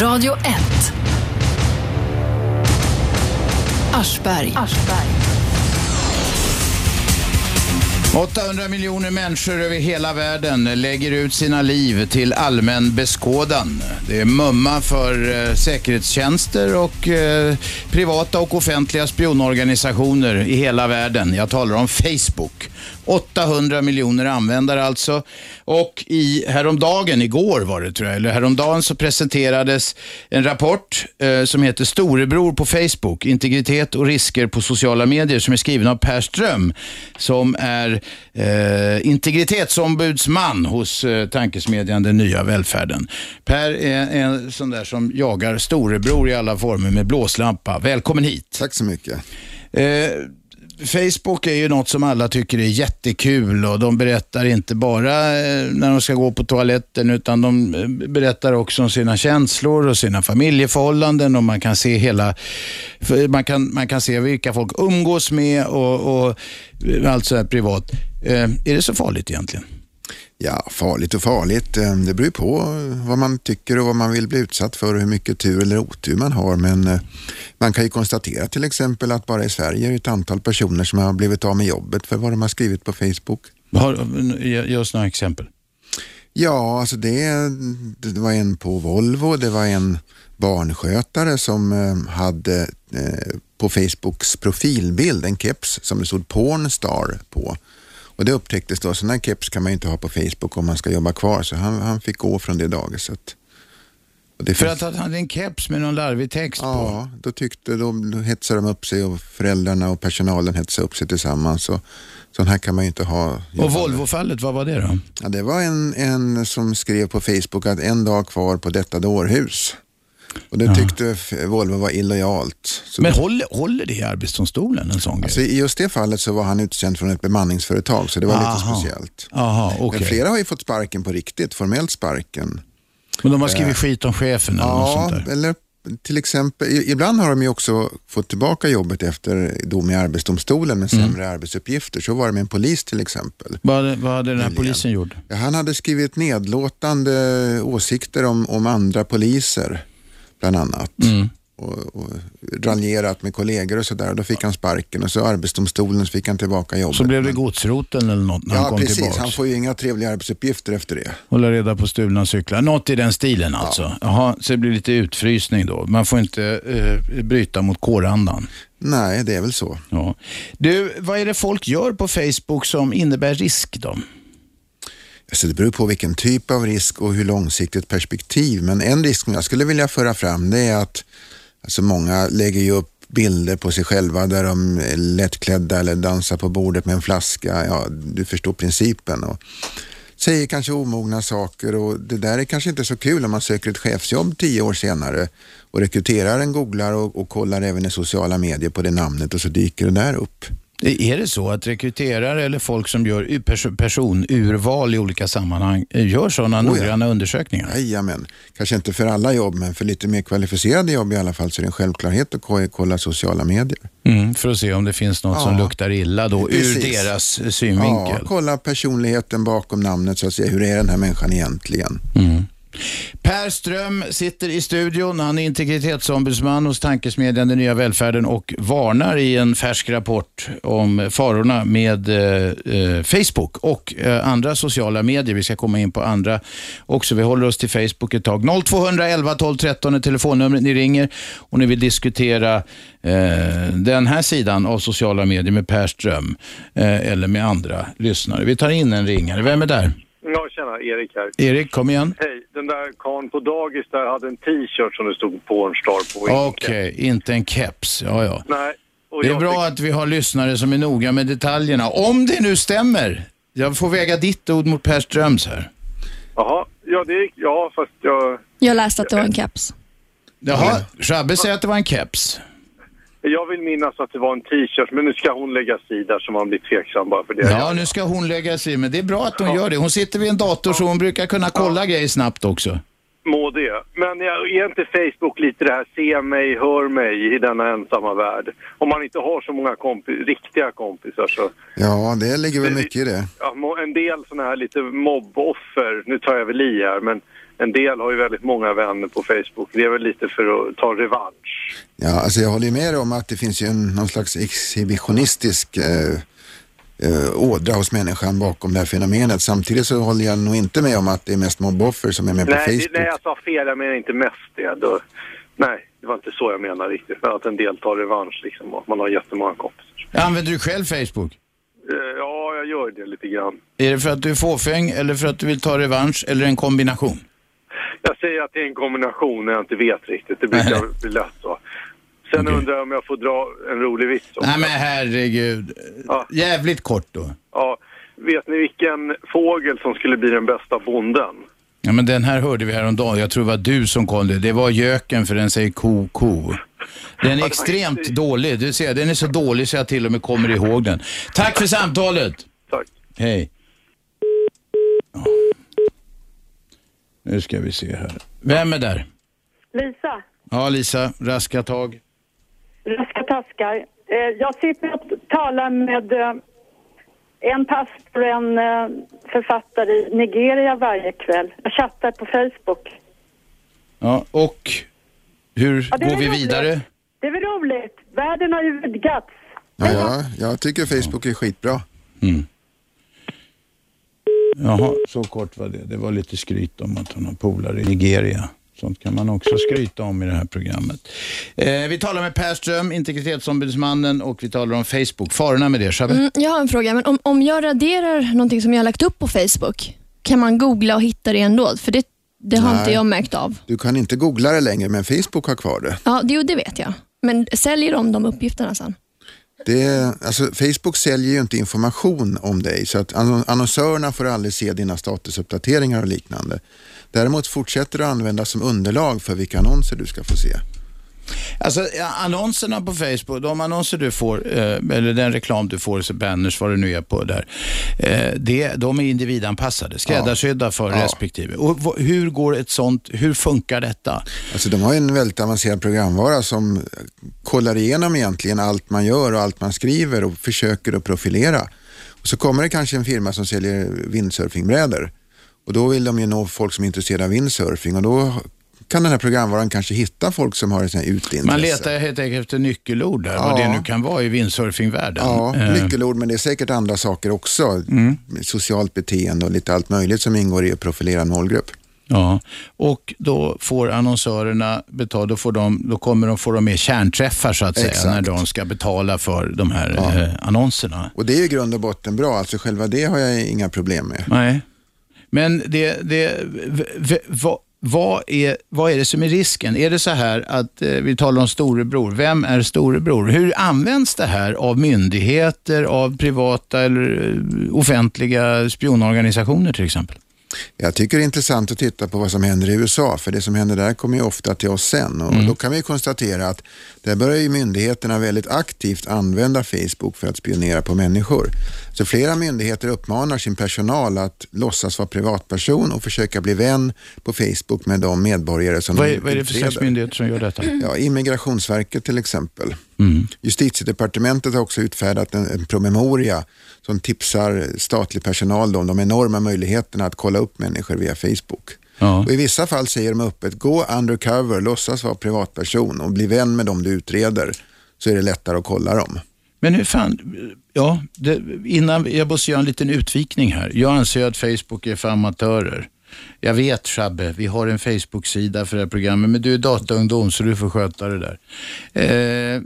Radio 1. Aschberg. 800 miljoner människor över hela världen lägger ut sina liv till allmän beskådan. Det är mumma för eh, säkerhetstjänster och eh, privata och offentliga spionorganisationer i hela världen. Jag talar om Facebook. 800 miljoner användare alltså. Och i häromdagen, igår var det tror jag, eller häromdagen så presenterades en rapport eh, som heter Storebror på Facebook, integritet och risker på sociala medier som är skriven av Per Ström som är eh, integritetsombudsman hos eh, tankesmedjan Den nya välfärden. Per är en sån där som jagar storebror i alla former med blåslampa. Välkommen hit. Tack så mycket. Eh, Facebook är ju något som alla tycker är jättekul och de berättar inte bara eh, när de ska gå på toaletten utan de eh, berättar också om sina känslor och sina familjeförhållanden och man kan se hela, man kan, man kan se vilka folk umgås med och, och eh, allt sådär privat. Är det så farligt egentligen? Ja, farligt och farligt. Eh, det beror på vad man tycker och vad man vill bli utsatt för och hur mycket tur eller otur man har. Men eh, man kan ju konstatera till exempel att bara i Sverige är det ett antal personer som har blivit av med jobbet för vad de har skrivit på Facebook. ge oss några exempel. Ja, alltså det, det var en på Volvo, det var en barnskötare som eh, hade på Facebooks profilbild en keps som det stod Pornstar på. Och det upptäcktes då, sådana keps kan man inte ha på Facebook om man ska jobba kvar, så han, han fick gå från det dagiset. För att han hade en keps med någon larvig text ja, på? Ja, då tyckte de, då hetsade de upp sig och föräldrarna och personalen hetsade upp sig tillsammans. Så, sån här kan man ju inte ha. Och Volvo-fallet, vad var det då? Ja, det var en, en som skrev på Facebook att en dag kvar på detta dårhus. Och det tyckte ja. Volvo var illojalt. Så Men håller, håller det i Arbetsdomstolen en sån alltså, I just det fallet så var han utsänd från ett bemanningsföretag så det var Aha. lite speciellt. Aha, okay. Men flera har ju fått sparken på riktigt, formellt sparken. Men de har skrivit eh, skit om chefen eller ja, något sånt där? eller till exempel, ibland har de ju också fått tillbaka jobbet efter dom i Arbetsdomstolen med mm. sämre mm. arbetsuppgifter. Så var det med en polis till exempel. Vad, vad hade den här polisen gjort? Han hade skrivit nedlåtande åsikter om, om andra poliser bland annat. Mm. Och, och raljerat med kollegor och sådär. Då fick han sparken och så arbetsdomstolen så fick han tillbaka jobbet. Så blev det godsroten eller något när ja, han kom precis. tillbaks? Han får ju inga trevliga arbetsuppgifter efter det. Hålla reda på stulna cyklar. Något i den stilen alltså. Ja. Jaha, så det blir lite utfrysning då. Man får inte eh, bryta mot kårandan. Nej, det är väl så. Ja. Du, vad är det folk gör på Facebook som innebär risk då? Så det beror på vilken typ av risk och hur långsiktigt perspektiv. Men en risk som jag skulle vilja föra fram det är att alltså många lägger ju upp bilder på sig själva där de är lättklädda eller dansar på bordet med en flaska. Ja, du förstår principen. Och säger kanske omogna saker och det där är kanske inte så kul om man söker ett chefsjobb tio år senare och rekryteraren googlar och, och kollar även i sociala medier på det namnet och så dyker det där upp. Är det så att rekryterare eller folk som gör personurval i olika sammanhang eh, gör sådana oh ja. noggranna undersökningar? Jajamän. Kanske inte för alla jobb, men för lite mer kvalificerade jobb i alla fall så är det en självklarhet att kolla sociala medier. Mm, för att se om det finns något ja. som luktar illa då Precis. ur deras synvinkel. Ja, kolla personligheten bakom namnet så att säga. Hur är den här människan egentligen? Mm. Per Ström sitter i studion. Han är integritetsombudsman hos tankesmedjan Den nya välfärden och varnar i en färsk rapport om farorna med eh, eh Facebook och eh, andra sociala medier. Vi ska komma in på andra också. Vi håller oss till Facebook ett tag. 0211 12 13 är telefonnumret ni ringer och ni vill diskutera eh, den här sidan av sociala medier med Per Ström eh, eller med andra lyssnare. Vi tar in en ringare. Vem är där? Ja, tjena, Erik här. Erik, kom igen. Hej, den där karln på dagis där hade en t-shirt som det stod Pornstar på. Okej, okay, inte en keps. Ja, ja. Nej. Det är bra fick... att vi har lyssnare som är noga med detaljerna. Om det nu stämmer. Jag får väga ditt ord mot Per Ströms här. Jaha, ja, det, ja fast jag... Jag läste att det var en keps. Jaha, Shabbe säger att det var en keps. Jag vill minnas att det var en t-shirt, men nu ska hon lägga sig där så man blir tveksam bara för det. Ja, nu ska hon lägga sig men det är bra att hon ja. gör det. Hon sitter vid en dator så hon brukar kunna kolla ja. grejer snabbt också. Må det. Men är inte Facebook lite det här se mig, hör mig i denna ensamma värld? Om man inte har så många kompis, riktiga kompisar så... Ja, det ligger väl mycket i det. Ja, en del sådana här lite mobboffer, nu tar jag väl i här, men en del har ju väldigt många vänner på Facebook. Det är väl lite för att ta revansch. Ja, alltså jag håller med om att det finns ju en, någon slags exhibitionistisk eh, eh, ådra hos människan bakom det här fenomenet. Samtidigt så håller jag nog inte med om att det är mest mobboffer som är med nej, på Facebook. Det, nej, jag sa fel. Jag menar inte mest det. Då, nej, det var inte så jag menar riktigt. Men att en del tar revansch liksom. Och man har jättemånga kompisar. Använder du själv Facebook? Eh, ja, jag gör det lite grann. Är det för att du är fåfäng eller för att du vill ta revansch eller en kombination? Jag säger att det är en kombination när jag inte vet riktigt. Det brukar bli lätt så. Sen Okej. undrar jag om jag får dra en rolig vits också. Nej men herregud. Ja. Jävligt kort då. Ja, vet ni vilken fågel som skulle bli den bästa bonden? Ja men den här hörde vi häromdagen. Jag tror det var du som kom det. Det var göken för den säger ko, ko. Den är extremt dålig. Du ser, den är så dålig så jag till och med kommer ihåg den. Tack för samtalet. Tack. Hej. Nu ska vi se här. Vem är där? Lisa, Ja, Lisa. Raska tag. raska taskar. Eh, jag sitter och talar med eh, en pastor och en eh, författare i Nigeria varje kväll. Jag chattar på Facebook. Ja, och hur Ja, går vi roligt. vidare? Det är väl roligt? Världen har ju vidgats. Ja, ja, jag tycker Facebook är skitbra. Jaha, så kort var det. Det var lite skryt om att hon har polare i Nigeria. Sånt kan man också skryta om i det här programmet. Eh, vi talar med Per Ström, integritetsombudsmannen och vi talar om Facebook. Farorna med det, Shabbe? Mm, jag har en fråga. Men om, om jag raderar någonting som jag har lagt upp på Facebook, kan man googla och hitta det ändå? För det, det har Nej. inte jag märkt av. Du kan inte googla det längre, men Facebook har kvar det. Ja, det, jo, det vet jag. Men säljer de de uppgifterna sen? Det alltså, Facebook säljer ju inte information om dig, så att annonsörerna får aldrig se dina statusuppdateringar och liknande. Däremot fortsätter du användas som underlag för vilka annonser du ska få se. Alltså annonserna på Facebook, de annonser du får, eh, eller den reklam du får, så banners, vad det nu är på där, eh, det, de är individanpassade, skräddarsydda för Ja. respektive. Och hur går ett sånt, hur funkar detta? Alltså, de har ju en väldigt avancerad programvara som kollar igenom egentligen allt man gör och allt man skriver och försöker att profilera. Och så kommer det kanske en firma som säljer windsurfingbrädor och då vill de ju nå folk som är intresserade av windsurfing och då kan den här programvaran kanske hitta folk som har ett sånt här uteintresse. Man letar helt enkelt efter nyckelord där, vad Ja. det nu kan vara i windsurfingvärlden. Ja, Eh, nyckelord, men det är säkert andra saker också. Socialt beteende och lite allt möjligt som ingår i att profilera en målgrupp. Ja, och då får annonsörerna betala, då, får de, då kommer de få de mer kärnträffar så att säga, Exakt. när de ska betala för de här eh, annonserna. Och det är i grund och botten bra, alltså själva det har jag inga problem med. Nej, men det, det, v, v, vad, vad, är, vad är det som är risken? Är det så här att eh, vi talar om storebror, vem är storebror? Hur används det här av myndigheter, av privata eller eh, offentliga spionorganisationer till exempel? Jag tycker det är intressant att titta på vad som händer i USA, för det som händer där kommer ju ofta till oss sen. Och Då kan vi konstatera att där börjar ju myndigheterna väldigt aktivt använda Facebook för att spionera på människor. Så flera myndigheter uppmanar sin personal att låtsas vara privatperson och försöka bli vän på Facebook med de medborgare som Vad de är, vad är det för slags myndigheter som gör detta? Ja, Immigrationsverket till exempel. Mm. Justitiedepartementet har också utfärdat en, en promemoria som tipsar statlig personal om de enorma möjligheterna att kolla upp människor via Facebook. Ja. Och I vissa fall säger de öppet, gå undercover, låtsas vara privatperson och bli vän med dem du utreder så är det lättare att kolla dem. Men hur fan, ja, det, innan, jag måste göra en liten utvikning här. Jag anser att Facebook är för amatörer. Jag vet Shabbe, vi har en Facebook-sida för det här programmet, men du är dataungdom så du får sköta det där. Eh,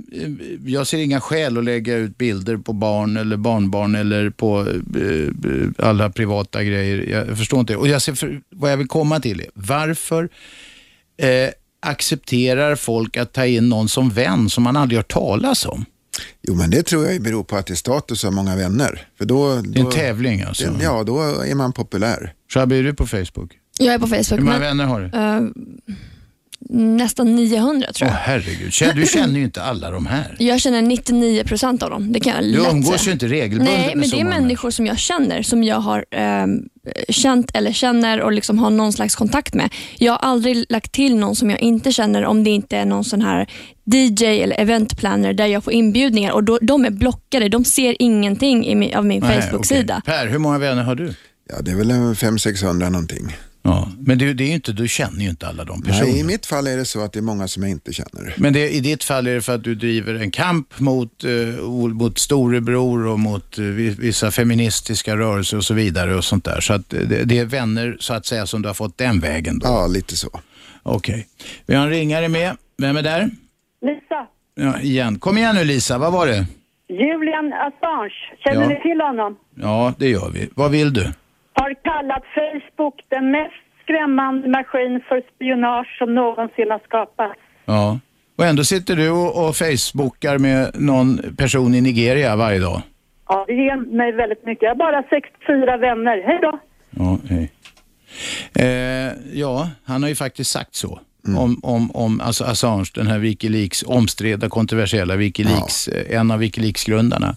jag ser inga skäl att lägga ut bilder på barn eller barnbarn eller på eh, alla privata grejer. Jag förstår inte. Och jag ser för, vad jag vill komma till är, varför eh, accepterar folk att ta in någon som vän som man aldrig hört talas om? Jo, men det tror jag beror på att det är status ha många vänner. För då, Det är en då, tävling alltså. det- Ja, då är man populär. Shabbe, är du på Facebook? Jag är på Facebook, Hur många men vänner har du? eh, nästan 900 tror Åh jag. herregud, Känner- du känner ju inte alla de här. Jag känner 99 procent av dem. Det kan jag Du lätt umgås säga. ju inte regelbundet Nej, med men så det är många människor som jag känner, som jag har ehm, känt eller känner och liksom har någon slags kontakt med. Jag har aldrig lagt till någon som jag inte känner om det inte är någon sån här DJ eller eventplanner där jag får inbjudningar och då, de är blockade. De ser ingenting i min, av min Facebook-sida. okej. Per, hur många vänner har du? Ja, det är väl en 500-600 någonting. Ja, men det, det är ju inte, du känner ju inte alla de personerna. Nej, i mitt fall är det så att det är många som jag inte känner. Men det, i ditt fall är det för att du driver en kamp mot, eh, mot storebror och mot eh, vi- vissa feministiska rörelser och så vidare och sånt där. Så att eh, det, det är vänner så att säga som du har fått den vägen då? Ja, lite så. Okej. Vi har en ringare med. Vem är där? Lisa, Ja, igen. Kom igen nu Lisa, vad var det? Julian Assange, känner Ja. ni till honom? Ja, det gör vi. Vad vill du? Har kallat Facebook den mest skrämmande maskin för spionage som någonsin har skapats. Ja. Och ändå sitter du och, och facebookar med någon person i Nigeria varje dag. Ja, det ger mig väldigt mycket. Jag har bara 64 vänner. Hej då! Ja, hej. Eh, ja, han har ju faktiskt sagt så. Om, om, om alltså Assange, den här Wikileaks, omstridda kontroversiella Wikileaks, eh, en av Wikileaks-grundarna.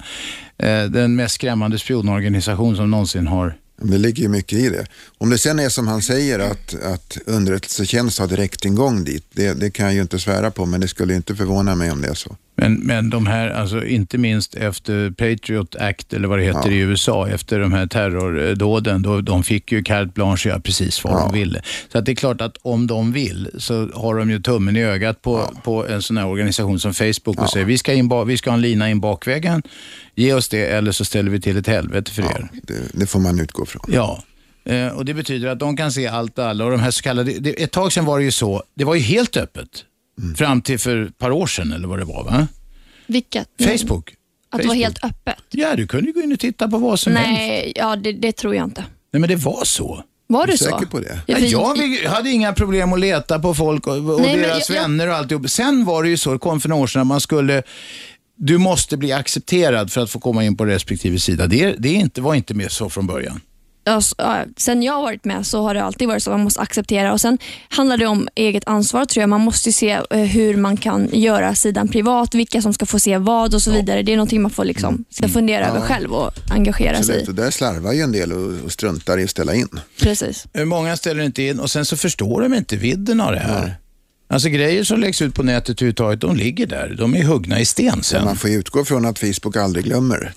Eh, den mest skrämmande spionorganisation som någonsin har det ligger ju mycket i det. Om det sen är som han säger att, att underrättelsetjänst har direktingång dit, det, det kan jag ju inte svära på, men det skulle inte förvåna mig om det är så. Men, men de här, alltså inte minst efter Patriot Act eller vad det heter i USA, efter de här terrordåden, då, de fick ju carte blanche göra precis vad de ville. Så att det är klart att om de vill så har de ju tummen i ögat på, på en sån här organisation som Facebook och säger vi ska, in, vi ska ha en lina in bakvägen, ge oss det eller så ställer vi till ett helvete för er. Det, det får man utgå från. Ja. Eh, och Det betyder att de kan se allt och alla. Och de här så kallade, det, ett tag sedan var det ju så, det var ju helt öppet. Fram till för ett par år sedan eller vad det var va? Vilket? Facebook. Att det var Facebook. helt öppet? Ja, du kunde gå in och titta på vad som helst. Nej, ja, det, det tror jag inte. Nej, men det var så. Var du så? säker på det? Ja, Nej, jag vi- hade inga problem att leta på folk och, och Nej, deras jag- vänner och alltihop. Sen var det ju så, det kom för några år sedan, att man skulle du måste bli accepterad för att få komma in på respektive sida. Det, det är inte, var inte med så från början. Ja, ja, sen jag har varit med så har det alltid varit så. Man måste acceptera och sen handlar det om eget ansvar tror jag. Man måste ju se eh, hur man kan göra sidan privat, vilka som ska få se vad och så vidare. Det är någonting man får liksom, ska fundera över själv och engagera sig Absolut, i. och där slarvar ju en del och, och struntar i att ställa in. Precis. Eh, Många ställer inte in och sen så förstår de inte vidden av det här. Alltså grejer som läggs ut på nätet överhuvudtaget, de ligger där. De är huggna i sten sen. Man får ju utgå från att Facebook aldrig glömmer.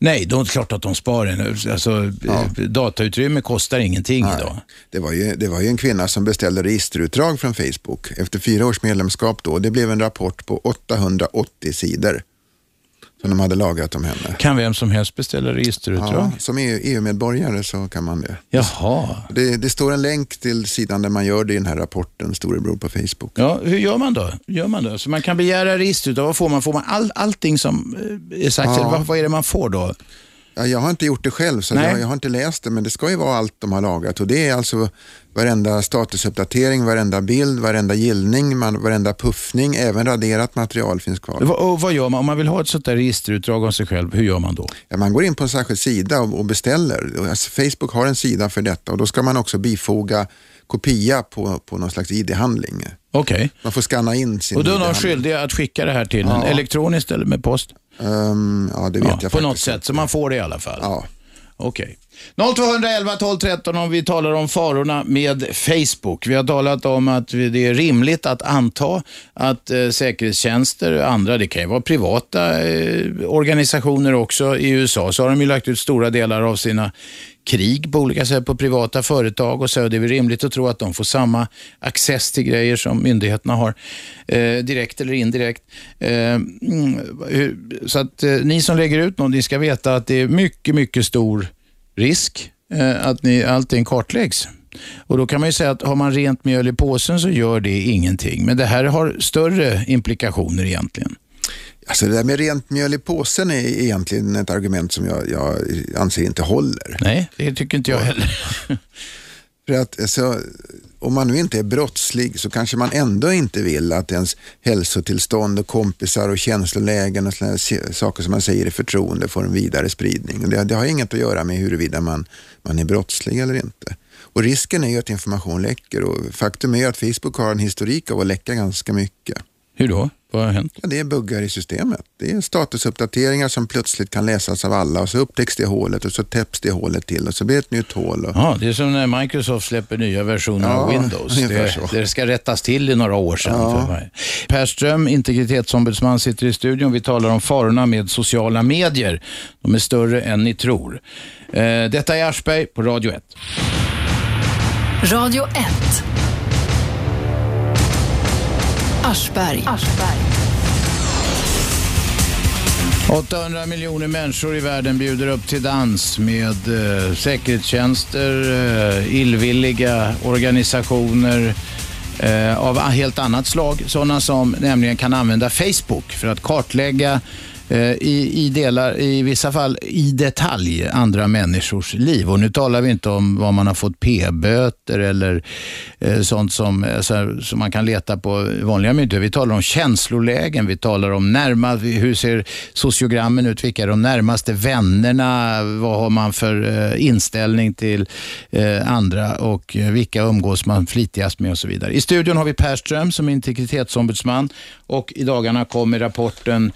Nej, det är klart att de sparar. Alltså, eh, Datautrymme kostar ingenting idag. Det var, ju, det var ju en kvinna som beställde registerutdrag från Facebook efter fyra års medlemskap då. Det blev en rapport på 880 sidor som de hade lagrat om henne. Kan vem som helst beställa registerutdrag? Ja, som EU EU-medborgare så kan man det. Jaha. det. Det står en länk till sidan där man gör det i den här rapporten, Storebror på Facebook. Ja, hur gör man då? Gör man då? Så man kan begära registerutdrag. Vad får man? Får man all, allting som eh, är sagt? Ja. Vad, vad är det man får då? Ja, jag har inte gjort det själv, så jag, jag har inte läst det, men det ska ju vara allt de har lagrat. Och det är alltså varenda statusuppdatering, varenda bild, varenda gillning, man, varenda puffning, även raderat material finns kvar. Va- Och vad gör man? Om man vill ha ett sånt där registerutdrag om sig själv, hur gör man då? Ja, man går in på en särskild sida och, och beställer. Alltså, Facebook har en sida för detta och då ska man också bifoga kopia på, på någon slags ID-handling. Okej. Man får skanna in sin Och då är de skyldiga att skicka det här till en Ja. elektroniskt eller med post? Ehm, ja, det vet Ja, jag på faktiskt något sätt, så man får det i alla fall? Ja. Okej. 0211 12 13 om vi talar om farorna med Facebook. Vi har talat om att det är rimligt att anta att eh, säkerhetstjänster och andra, det kan ju vara privata eh, organisationer också i USA, så har de ju lagt ut stora delar av sina krig på olika sätt på privata företag och så. Det är väl rimligt att tro att de får samma access till grejer som myndigheterna har, eh, direkt eller indirekt. Eh, mm, så att eh, ni som lägger ut något, ni ska veta att det är mycket, mycket stor risk eh, att ni, allting kartläggs. Och Då kan man ju säga att har man rent mjöl i påsen så gör det ingenting. Men det här har större implikationer egentligen. Alltså det där med rent mjöl i påsen är egentligen ett argument som jag, jag anser inte håller. Nej, det tycker inte jag heller. För att alltså, om man nu inte är brottslig så kanske man ändå inte vill att ens hälsotillstånd och kompisar och känslolägen och se- saker som man säger i förtroende får en vidare spridning. Det, det har inget att göra med huruvida man, man är brottslig eller inte. Och risken är ju att information läcker och faktum är att Facebook har en historik av att läcka ganska mycket. Hur då? Vad har hänt? Ja, det är buggar i systemet. Det är statusuppdateringar som plötsligt kan läsas av alla och så upptäcks det hålet och så täpps det hålet till och så blir det ett nytt hål. Och... Ja, det är som när Microsoft släpper nya versioner av Ja, Windows. ungefär Det, det ska rättas till i några år sedan. Ja. Per Ström, integritetsombudsman, sitter i studion. Vi talar om farorna med sociala medier. De är större än ni tror. Eh, detta är Aschberg på Radio 1. Radio 1. Aschberg. 800 miljoner människor i världen bjuder upp till dans med eh, säkerhetstjänster, eh, illvilliga organisationer eh, av helt annat slag. Sådana som nämligen kan använda Facebook för att kartlägga eh, Eh, i, i, delar, i vissa fall i detalj andra människors liv. Och nu talar vi inte om vad man har fått p-böter eller eh, sånt som, eh, så här, som man kan leta på vanliga myndigheter. Vi talar om känslolägen, vi talar om närma, hur ser sociogrammen ut, vilka är de närmaste vännerna, vad har man för eh, inställning till eh, andra och eh, vilka umgås man flitigast med och så vidare. I studion har vi Per Ström som är integritetsombudsman och i dagarna kommer rapporten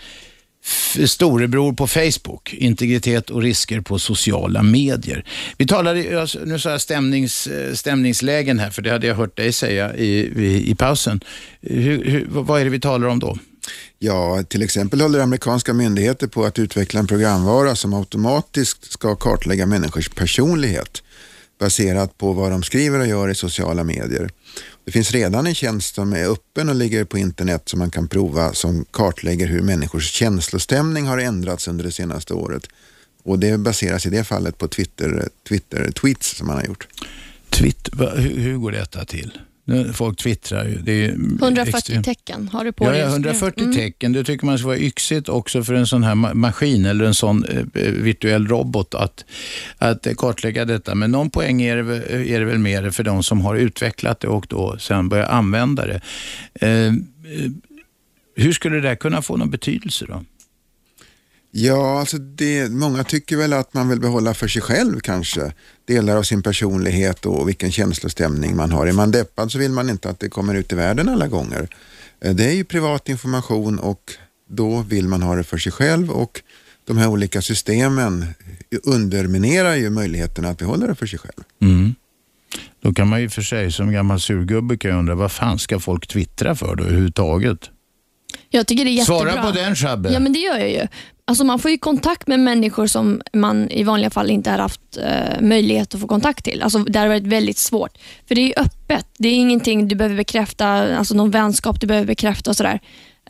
Storebror på Facebook, integritet och risker på sociala medier. Vi talade, alltså, nu sa jag stämnings, eh, stämningslägen här, för det hade jag hört dig säga i, i, i pausen. Hur, hur, vad är det vi talar om då? Ja, till exempel håller amerikanska myndigheter på att utveckla en programvara som automatiskt ska kartlägga människors personlighet baserat på vad de skriver och gör i sociala medier. Det finns redan en tjänst som är öppen och ligger på internet som man kan prova som kartlägger hur människors känslostämning har ändrats under det senaste året. Och det baseras i det fallet på Twitter, Twitter-tweets som man har gjort. Twitter, hur, hur går detta till? Folk twittrar ju. Det är ju 140 extremt- tecken har du på dig ja, just nu. 140 Mm. tecken. Det tycker man ska vara yxigt också för en sån här ma- maskin eller en sån eh, eh, virtuell robot att, att kartlägga detta. Men någon poäng är det, är det väl mer för de som har utvecklat det och då sen börjar använda det. Eh, eh, hur skulle det där kunna få någon betydelse då? Ja, alltså det, många tycker väl att man vill behålla för sig själv kanske delar av sin personlighet och vilken känslostämning man har. Är man deppad så vill man inte att det kommer ut i världen alla gånger. Eh, det är ju privat information och då vill man ha det för sig själv och de här olika systemen underminerar ju möjligheten att behålla det för sig själv. Mm. Då kan man ju för sig som gammal surgubbe kan jag undra vad fan ska folk twittra för då överhuvudtaget? Jag tycker det är jättebra. Svara på den Shabbe. Ja, men det gör jag ju. Alltså man får ju kontakt med människor som man i vanliga fall inte har haft eh, möjlighet att få kontakt till. Alltså det har varit väldigt svårt. För det är öppet. Det är ingenting du behöver bekräfta, alltså någon vänskap du behöver bekräfta och sådär.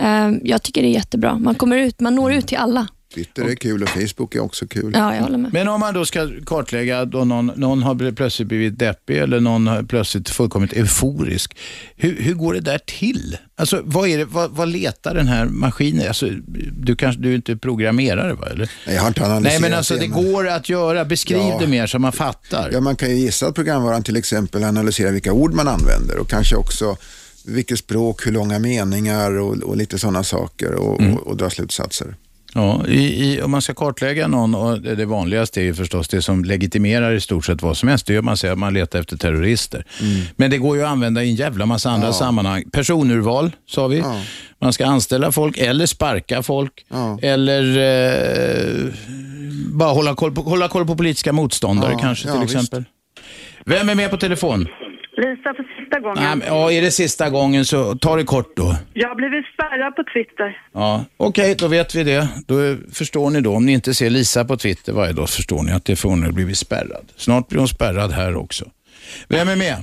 Eh, jag tycker det är jättebra. Man kommer ut, man når ut till alla. Twitter är kul och Facebook är också kul. Ja, jag håller med. Men om man då ska kartlägga då någon, någon har plötsligt blivit deppig eller någon har plötsligt fullkomligt euforisk. Hur, hur går det där till? Alltså, vad, är det, vad, vad letar den här maskinen? Alltså, du, kanske, du är inte programmerare va? Eller? Nej, jag har inte Nej, analyserat men alltså det men- går att göra. Beskriv Ja. det mer så man fattar. Ja, man kan ju gissa att programvaran till exempel analyserar vilka ord man använder och kanske också vilket språk, hur långa meningar och, och lite sådana saker och, Mm. och, och dra slutsatser. Ja, i, i, om man ska kartlägga någon, och det det vanligaste är ju förstås det som legitimerar i stort sett vad som helst. Det gör man säger att man letar efter terrorister. Men det går ju att använda i en jävla massa andra Ja. sammanhang. Personurval, sa vi. Ja. Man ska anställa folk eller sparka folk. Ja. Eller eh, bara hålla koll, på, hålla koll på politiska motståndare Ja, kanske ja, till visst. exempel. Vem är med på telefon? Lisa för sista gången. Nej, men, ja, är det sista gången så ta det kort då. Jag har blivit spärrad på Twitter. Ja, Okej, då vet vi det. Då är- förstår ni då, om ni inte ser Lisa på Twitter varje dag, förstår ni att det får hon har blivit spärrad. Snart blir hon spärrad här också. Vem är med?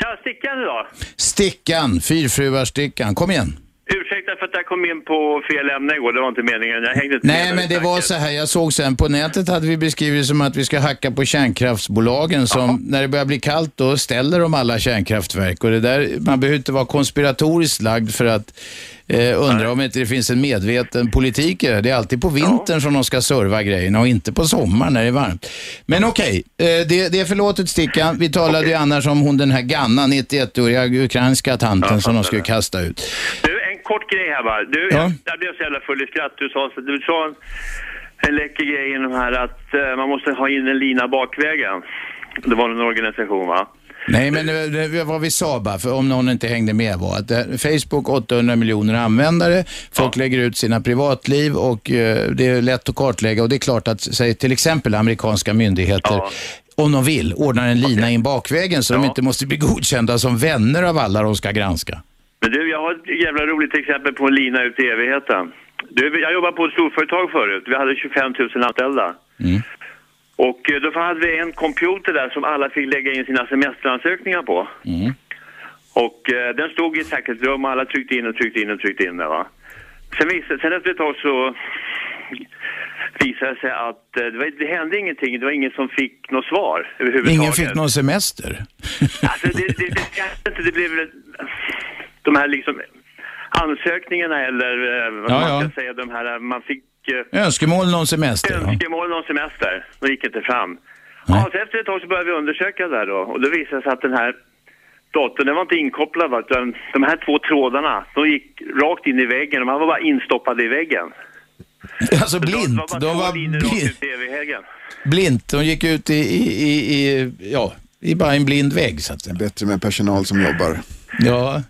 Tja, Stickan idag. Stickan, Fyrfruar-Stickan. Kom igen. Ursäkta för att jag kom in på fel ämne igår, det var inte meningen. Jag hängde inte Nej, med men det i var så här, jag såg sen på nätet hade vi beskrivit det som att vi ska hacka på kärnkraftsbolagen som när det börjar bli kallt då ställer de alla kärnkraftverk och det där, man behöver inte vara konspiratoriskt lagd för att eh, undra om inte det finns en medveten politik i det. Det är alltid på vintern som de ska serva grejerna och inte på sommaren när det är varmt. Men okej, eh, det, det är förlåtet Stickan. Vi talade ju annars om hon den här Ganna, 91-åriga ukrainska tanten Ja, som de skulle kasta ut. Du, kort grej här bara. Du, Ja. jag, jag blev så jävla full i skratt. Du sa, du sa en, en läcker grej inom här att eh, man måste ha in en lina bakvägen. Det var en organisation va? Nej, men det, det, vad vi sa bara, för om någon inte hängde med var att det, Facebook 800 miljoner användare, folk lägger ut sina privatliv och eh, det är lätt att kartlägga och det är klart att, säg till exempel amerikanska myndigheter, Ja. om de vill, ordnar en lina in bakvägen så de Ja. inte måste bli godkända som vänner av alla de ska granska. Men du, jag har ett jävla roligt exempel på en lina ut i evigheten. Du, jag jobbade på ett storföretag förut. Vi hade 25 000 anställda. Mm. Och eh, då hade vi en computer där som alla fick lägga in sina semesteransökningar på. Och eh, den stod i ett säkerhetsrum och alla tryckte in och tryckte in och tryckte in det va. Sen, visade, sen efter ett tag så visade det sig att eh, det, var, det hände ingenting. Det var ingen som fick något svar överhuvudtaget. Ingen fick någon semester. Alltså det, det, det, det, det, blev de här liksom ansökningarna eller eh, vad Ja, man ja. ska säga, de här, man fick eh, Önskemål om semester. Ja. önskemål om semester. De gick inte fram. Ja, så efter ett tag så började vi undersöka det där då och då visade det sig att den här datorn, den var inte inkopplad va, utan de här två trådarna, de gick rakt in i väggen och man var bara instoppad i väggen. Alltså Det blint. var De var linjer rakt bli- ut i väggen. blint. De gick ut i, i, i, i, ja, i bara en blind vägg så att säga. Bättre med personal som jobbar. Ja.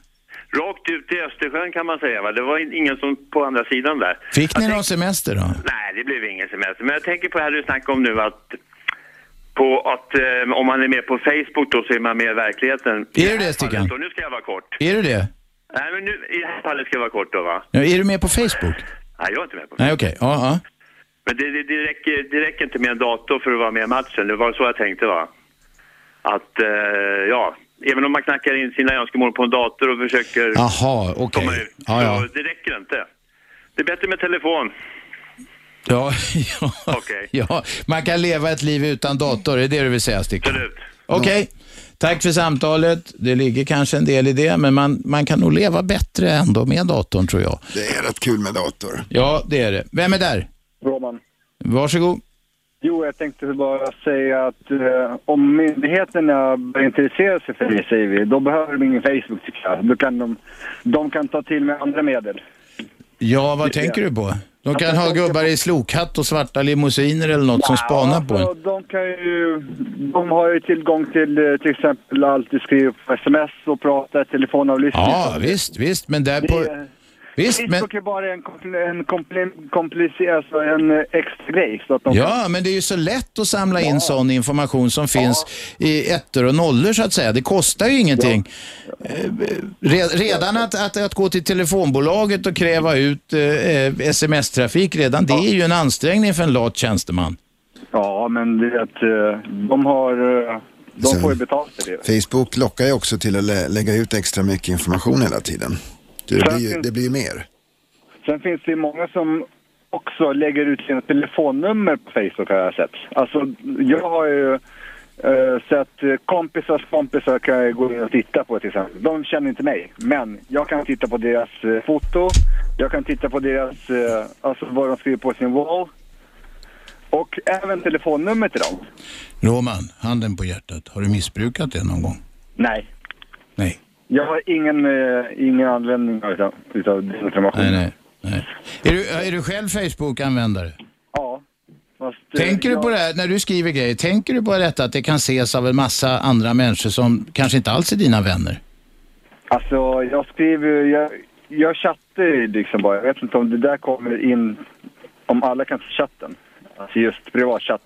I Östersjön kan man säga va. Det var in- ingen som på andra sidan där. Fick ni någon semester då? Nej, det blev ingen semester. Men jag tänker på det här du snackade om nu att på att eh, om man är med på Facebook då så är man med i verkligheten. Är du det, Stickan? Nu ska jag vara kort. Är du det? Nej, men nu, i det här fallet ska jag vara kort då va? Ja, är du med på Facebook? Nej, jag är inte med på Nej, okej. Ja, ja. Men det, det, det, räcker, det räcker inte med en dator för att vara med i matchen. Det var så jag tänkte va. Att, eh, ja, även om man knackar in sina önskemål på en dator och försöker Jaha, okej. komma ut, Ja, ja. det räcker inte. Det är bättre med telefon. Ja, ja. Okej. ja, man kan leva ett liv utan dator, är det du vill säga Stickan? Absolut. Okej, tack för samtalet. Det ligger kanske en del i det, men man, man kan nog leva bättre ändå med datorn tror jag. Det är rätt kul med dator. Ja, det är det. Vem är där? Roman. Varsågod. Jo, jag tänkte bara säga att eh, om myndigheterna börjar intressera sig för det, säger vi, då behöver de ingen Facebook tycker jag. Då kan de, de kan ta till med andra medel. Ja, vad tänker du på? De kan ha gubbar i slokhatt och svarta limousiner eller något som spanar på alltså, en. de kan ju, de har ju tillgång till eh, till exempel alltid skriva på sms och prata, telefonavlyssning. Ja, visst, visst, men där Det på... Visst, men... Facebook är bara en, kompl- en kompli- komplicerad, alltså en eh, extra grej. Så att de Ja, men det är ju så lätt att samla in sån information som finns i ettor och nollor så att säga. Det kostar ju ingenting. Eh, re- Redan att, att, att gå till telefonbolaget och kräva ut eh, sms-trafik redan, det är ju en ansträngning för en lat tjänsteman. Ja, men det är att eh, de har... eh, De får ju betalt för det. Facebook lockar ju också till att lä- lägga ut extra mycket information hela tiden. Det blir ju, det blir ju mer. Sen finns det ju många som också lägger ut sina telefonnummer på Facebook har jag sett. Alltså, jag har ju eh, sett kompisars kompisar kan jag gå in och titta på till exempel. De känner inte mig, men jag kan titta på deras eh, foto. Jag kan titta på deras, eh, alltså vad de skriver på sin wall. Och även telefonnummer till dem. Roman, handen på hjärtat, har du missbrukat det någon gång? Nej. Nej. Jag har ingen, eh, ingen användning utav, utav den informationen. Nej, nej. nej. Är, du, är du själv Facebook-användare? Ja. Fast, eh, Tänker du jag- på det här, när du skriver grejer, tänker du på detta att det kan ses av en massa andra människor som kanske inte alls är dina vänner? Alltså, jag skriver jag, jag chattar liksom bara. Jag vet inte om det där kommer in, om alla kan se chatten. Alltså just privatchatt.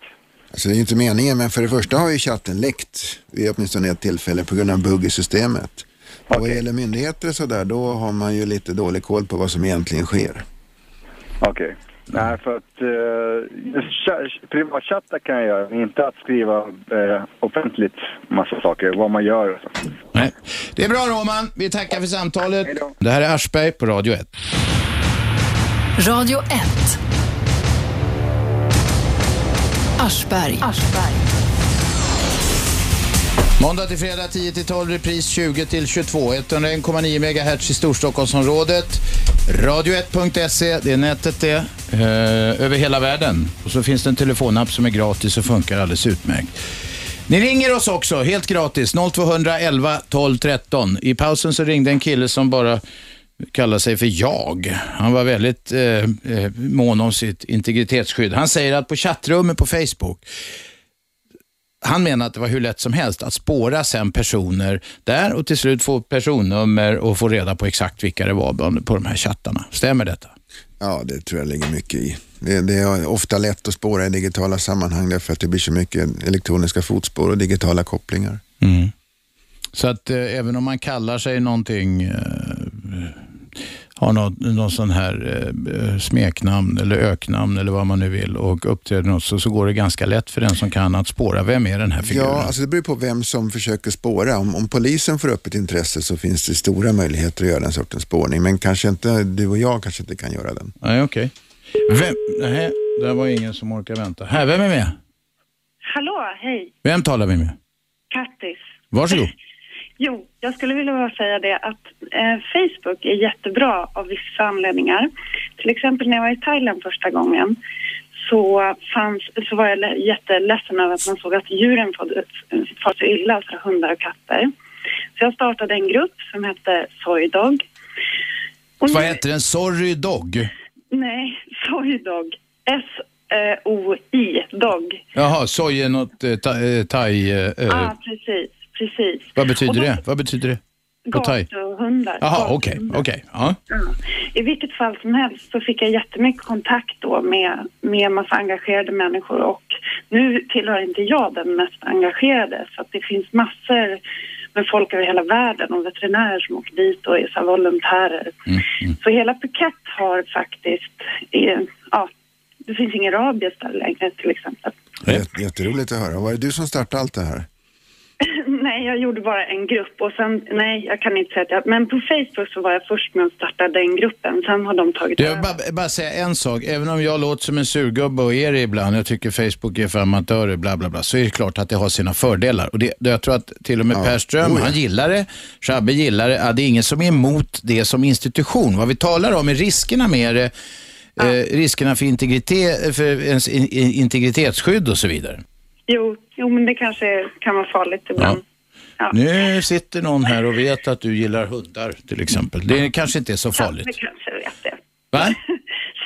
Alltså det är ju inte meningen, men för det första har ju chatten läckt vid åtminstone ett tillfälle på grund av bugg i systemet. Och vad gäller myndigheter och sådär, då har man ju lite dålig koll på vad som egentligen sker. Okej. Nej, för att cha- privatchatta kan jag göra, men inte att skriva eh, offentligt massa saker, vad man gör och så. Nej. Det är bra Roman, vi tackar för samtalet. Det här är Aschberg på Radio 1. Radio 1. Aschberg. Måndag till fredag 10 till 12, repris 20 till 22. 101,9 MHz i Storstockholmsområdet. Radio1.se, det är nätet det. Eh, över hela världen. Och så finns det en telefonapp som är gratis och funkar alldeles utmärkt. Ni ringer oss också, helt gratis. 0211 12 13. I pausen så ringde en kille som bara kallar sig för jag. Han var väldigt eh, eh, mån om sitt integritetsskydd. Han säger att på chattrummet på Facebook han menar att det var hur lätt som helst att spåra sen personer där och till slut få personnummer och få reda på exakt vilka det var på- de här chattarna. Stämmer detta? Ja, det tror jag ligger mycket i. Det, det är ofta lätt att spåra i digitala sammanhang därför att det blir så mycket elektroniska fotspår och digitala kopplingar. Så att eh, även om man kallar sig någonting eh, har något, någon sån här eh, smeknamn eller öknamn eller vad man nu vill och uppträder något så, så går det ganska lätt för den som kan att spåra. Vem är den här figuren? Ja, alltså det beror på vem som försöker spåra. Om, om polisen får upp ett intresse så finns det stora möjligheter att göra den sortens spårning. Men kanske inte, du och jag kanske inte kan göra den. Nej, okej. Vem? Nej, det var ingen som orkar vänta. Här, vem är med? Hallå, hej. Vem talar vi med? Kattis. Varsågod. Jo, jag skulle vilja bara säga det att eh, Facebook är jättebra av vissa anledningar. Till exempel när jag var i Thailand första gången så, fanns, så var jag le- jätteledsen över att man såg att djuren far, så illa, alltså hundar och katter. Så jag startade en grupp som hette Soydog. Och Vad nu- heter den? Sorry Dog? Nej, Soydog. S-O-I, dog. Jaha, soy är något eh, eh, thai... Eh, ah, precis, precis. vad betyder det? Vad betyder det? Gatuhundar. Jaha, okej, Gatuhundar. okej. Ja. Ja. I vilket fall som helst så fick jag jättemycket kontakt då med, med massa engagerade människor och nu tillhör inte jag den mest engagerade så att det finns massor med folk över hela världen och veterinärer som åker dit och är så här volontärer. Så hela Phuket har faktiskt, ja, det finns ingen rabies där längre till exempel. Jätte- Jätteroligt att höra. Var det du som startade allt det här? Nej, jag gjorde bara en grupp och sen, nej, jag kan inte säga att jag, men på Facebook så var jag först med att starta den gruppen, sen har de tagit över. jag bara, bara säga en sak. Även om jag låter som en surgubbe och är det ibland, jag tycker Facebook är för amatörer, bla bla bla, så är det klart att det har sina fördelar. Och det, jag tror att till och med Per Ström, Oh ja. han gillar det, Shabbe gillar det. Ja, det är ingen som är emot det som institution. Vad vi talar om är riskerna med det, eh, riskerna för, integritet, för ens in, in, integritetsskydd och så vidare. Jo, jo, men det kanske kan vara farligt ibland. Ja. Nu sitter någon här och vet att du gillar hundar till exempel. Det kanske inte är så Sabbe farligt. kanske vet det. Va?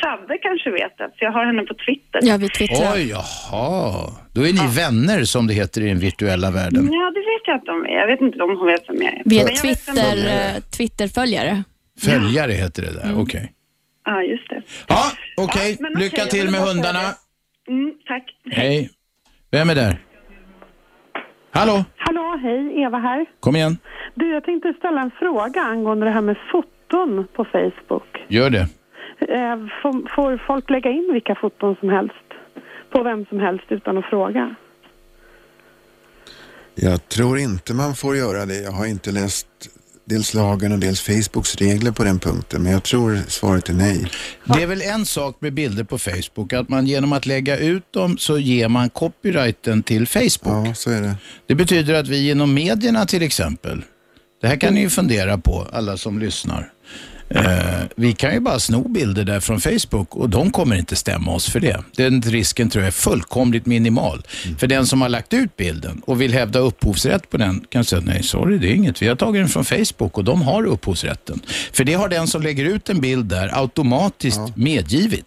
Sabbe kanske vet det, för jag har henne på Twitter. Ja, vi twittrar. Oj, jaha. Då är ni vänner som det heter i den virtuella världen. Ja, det vet jag inte om jag är. Jag vet inte om hon vet vem jag är. Vi är Twitter, är. eh, Twitterföljare. Följare heter det där, okej. Ja, just det. Ja, okej. men okej, Lycka jag till med hundarna. Mm, tack. Hej. Vem är där? Hallå, Hallå, hej, Eva här. kom igen. Du, jag tänkte ställa en fråga angående det här med foton på Facebook. Gör det. Eh, får, får folk lägga in vilka foton som helst på vem som helst utan att fråga? Jag tror inte man får göra det. Jag har inte läst dels lagen och dels Facebooks regler på den punkten, men jag tror svaret är nej. Det är väl en sak med bilder på Facebook, att man genom att lägga ut dem så ger man copyrighten till Facebook. Ja, så är det. Det betyder att vi inom medierna till exempel, det här kan ni ju fundera på, alla som lyssnar. Eh, vi kan ju bara sno bilder där från Facebook och de kommer inte stämma oss för det. Den risken tror jag är fullkomligt minimal. För den som har lagt ut bilden och vill hävda upphovsrätt på den kan säga nej, sorry, det är inget. Vi har tagit den från Facebook och de har upphovsrätten. För det har den som lägger ut en bild där automatiskt medgivit.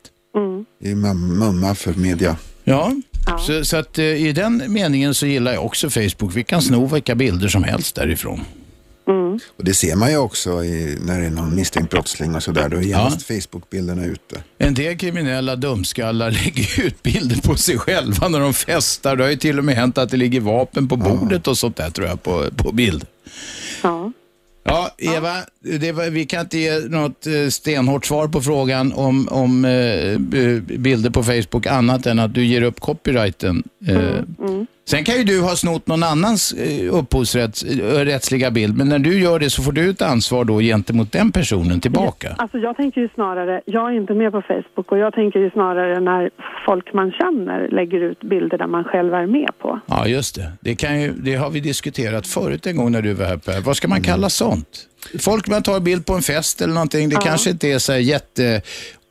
Det är mumma för media. Ja, Så, så att eh, i den meningen så gillar jag också Facebook. Vi kan sno vilka bilder som helst därifrån. Och det ser man ju också i, när det är någon misstänkt brottsling och sådär. Då är genast Facebook-bilderna ute. En del kriminella dumskallar lägger ut bilder på sig själva när de festar. Det har ju till och med hänt att det ligger vapen på bordet och sånt där tror jag på, på bild. Ja. Ja, Eva, det var, vi kan inte ge något eh, stenhårt svar på frågan om, om eh, bilder på Facebook annat än att du ger upp copyrighten. Eh, Sen kan ju du ha snott någon annans eh, upphovsrättsliga bild, men när du gör det så får du ett ansvar då gentemot den personen tillbaka. Alltså jag tänker ju snarare, jag är inte med på Facebook och jag tänker ju snarare när folk man känner lägger ut bilder där man själv är med på. Ja, just det. Det, kan ju, det har vi diskuterat förut en gång när du var här Per. Vad ska man kalla sånt? Folk man tar bild på en fest eller någonting, det kanske inte är så här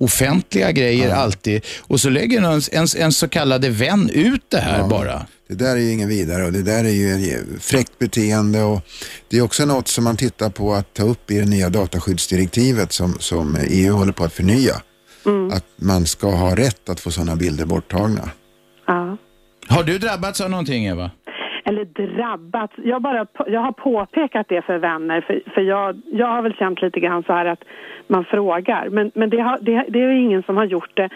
jätteoffentliga grejer alltid. Och så lägger en, en, en så kallade vän ut det här bara. Det där är ju ingen vidare och det där är ju fräckt beteende och det är också något som man tittar på att ta upp i det nya dataskyddsdirektivet som, som EU håller på att förnya. Att man ska ha rätt att få sådana bilder borttagna. Ja. Har du drabbats av någonting Eva? eller drabbats. Jag, bara, jag har påpekat det för vänner för, för jag, jag har väl känt lite grann så här att man frågar. Men, men det, har, det, det är ingen som har gjort det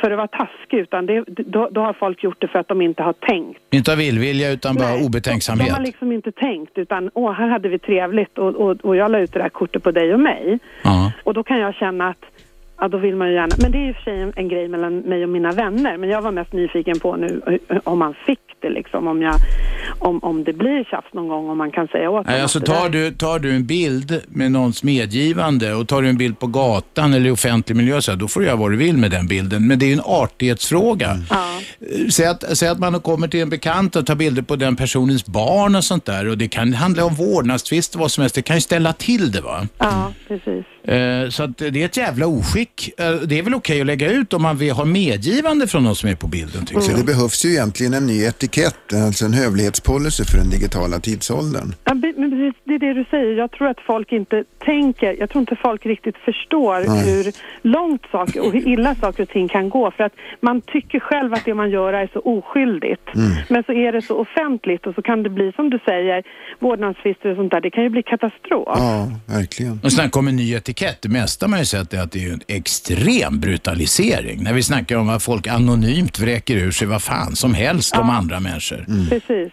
för att vara taskig utan det, då, då har folk gjort det för att de inte har tänkt. Inte av illvilja utan bara Nej, obetänksamhet. De har liksom inte tänkt utan åh, här hade vi trevligt och, och, och jag la ut det där kortet på dig och mig. Ja. Och då kan jag känna att Ja, då vill man ju gärna. Men det är i och för sig en, en grej mellan mig och mina vänner. Men jag var mest nyfiken på nu eh, om man fick det liksom. Om, jag, om, om det blir tjafs någon gång om man kan säga åt Nej, alltså tar du, tar du en bild med någons medgivande och tar du en bild på gatan eller i offentlig miljö, så här, då får du göra vad du vill med den bilden. Men det är ju en artighetsfråga. Eh, Säg, att, säg att man kommer till en bekant och tar bilder på den personens barn och sånt där och det kan handla om vårdnadstvist och vad som helst. Det kan ju ställa till det va. Ja, precis. Eh, Så att det är ett jävla oskick. Eh, Det är väl okej att lägga ut om man vill ha medgivande från någon som är på bilden tycker Så jag. det behövs ju egentligen en ny etikett, alltså en hövlighetspolicy för den digitala tidsåldern. Ja, men precis, det är det du säger. Jag tror att folk inte tänker, jag tror inte folk riktigt förstår Nej. hur långt saker och hur illa saker och ting kan gå. För att man tycker själv att det man gör är så oskyldigt. Men så är det så offentligt och så kan det bli som du säger, vårdnadstvister och sånt där. Det kan ju bli katastrof. Ja, verkligen. Och snacka om en ny etikett. Det mesta man ju sett är att det är en extrem brutalisering. När vi snackar om att folk anonymt vräker ur sig vad fan som helst om andra människor. Precis.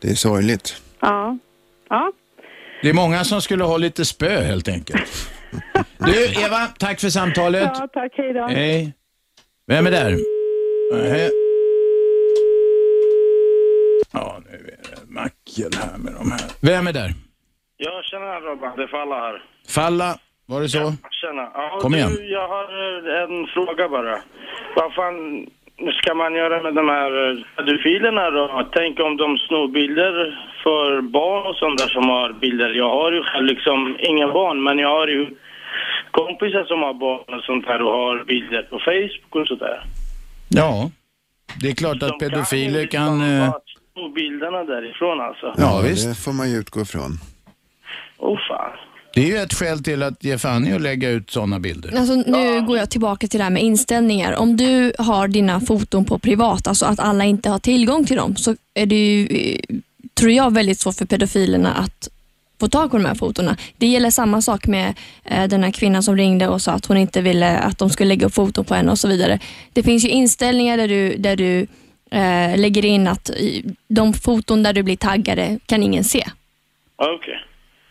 Det är sorgligt. Ja. Ja. Det är många som skulle ha lite spö helt enkelt. Du Eva, tack för samtalet. ja, tack. Hej då. Hej. Vem är där? Nej. Ja, nu är det mackel här med de här. Vem är där? Ja, tjena Robban, det är Falla här. Falla, var det så? Tjena. Ja, Kom igen. Du, jag har eh, en fråga bara. Vad fan ska man göra med de här eh, pedofilerna då? Tänk om de snor bilder för barn och sånt där som har bilder. Jag har ju själv liksom inga barn, men jag har ju kompisar som har barn och sånt här och har bilder på Facebook och sådär. Ja, det är klart att pedofiler kan... eh, Sno bilderna därifrån alltså. Ja, visst. Det får man ju utgå ifrån. Oh fan. Det är ju ett skäl till att ge fan i att lägga ut sådana bilder. Alltså, nu går jag tillbaka till det här med inställningar. Om du har dina foton på privat, alltså att alla inte har tillgång till dem, så är det ju, eh, tror jag, väldigt svårt för pedofilerna att få tag på de här fotona. Det gäller samma sak med eh, den här kvinnan som ringde och sa att hon inte ville att de skulle lägga upp foton på henne och så vidare. Det finns ju inställningar där du, där du eh, lägger in att de foton där du blir taggade kan ingen se. Okej.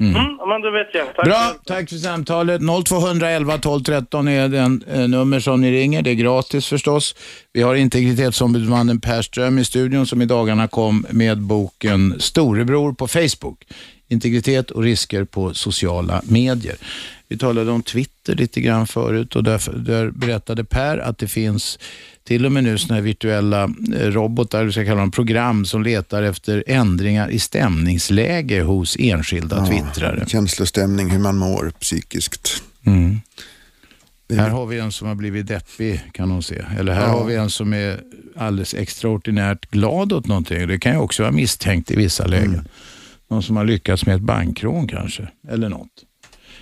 Mm. men då vet jag. Tack. Bra, tack för samtalet. 0211 12 13 är den eh, nummer som ni ringer. Det är gratis förstås. Vi har integritetsombudsmannen Per Ström i studion som i dagarna kom med boken Storebror på Facebook. Integritet och risker på sociala medier. Vi talade om Twitter lite grann förut och där, där berättade Per att det finns till och med nu såna här virtuella eh, robotar, vi ska kalla dem program, som letar efter ändringar i stämningsläge hos enskilda twittrare. Känslostämning, hur man mår psykiskt. Mm. Här har vi en som har blivit deppig kan hon se. Eller här Ja. har vi en som är alldeles extraordinärt glad åt någonting. Det kan ju också vara misstänkt i vissa lägen. Någon som har lyckats med ett bankrån kanske, eller något.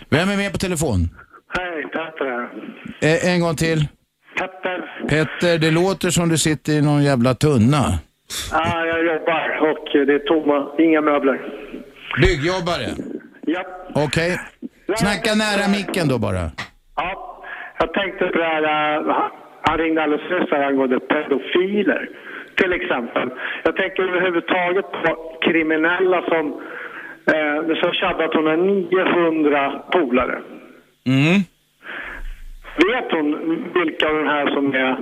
Vem är med på telefon? Hej, Petter här. Eh, en gång till. Petter. Petter, det låter som du sitter i någon jävla tunna. Ja, jag jobbar och det är tomma, inga möbler. Byggjobbare? Ja. Okej. Snacka nära micken då bara. Ja, jag tänkte på det här, äh, han ringde alldeles nyss här angående pedofiler, till exempel. Jag tänker överhuvudtaget på kriminella som, eh, som tjaddar att hon har 900 polare. Mm. Vet hon vilka av de här som är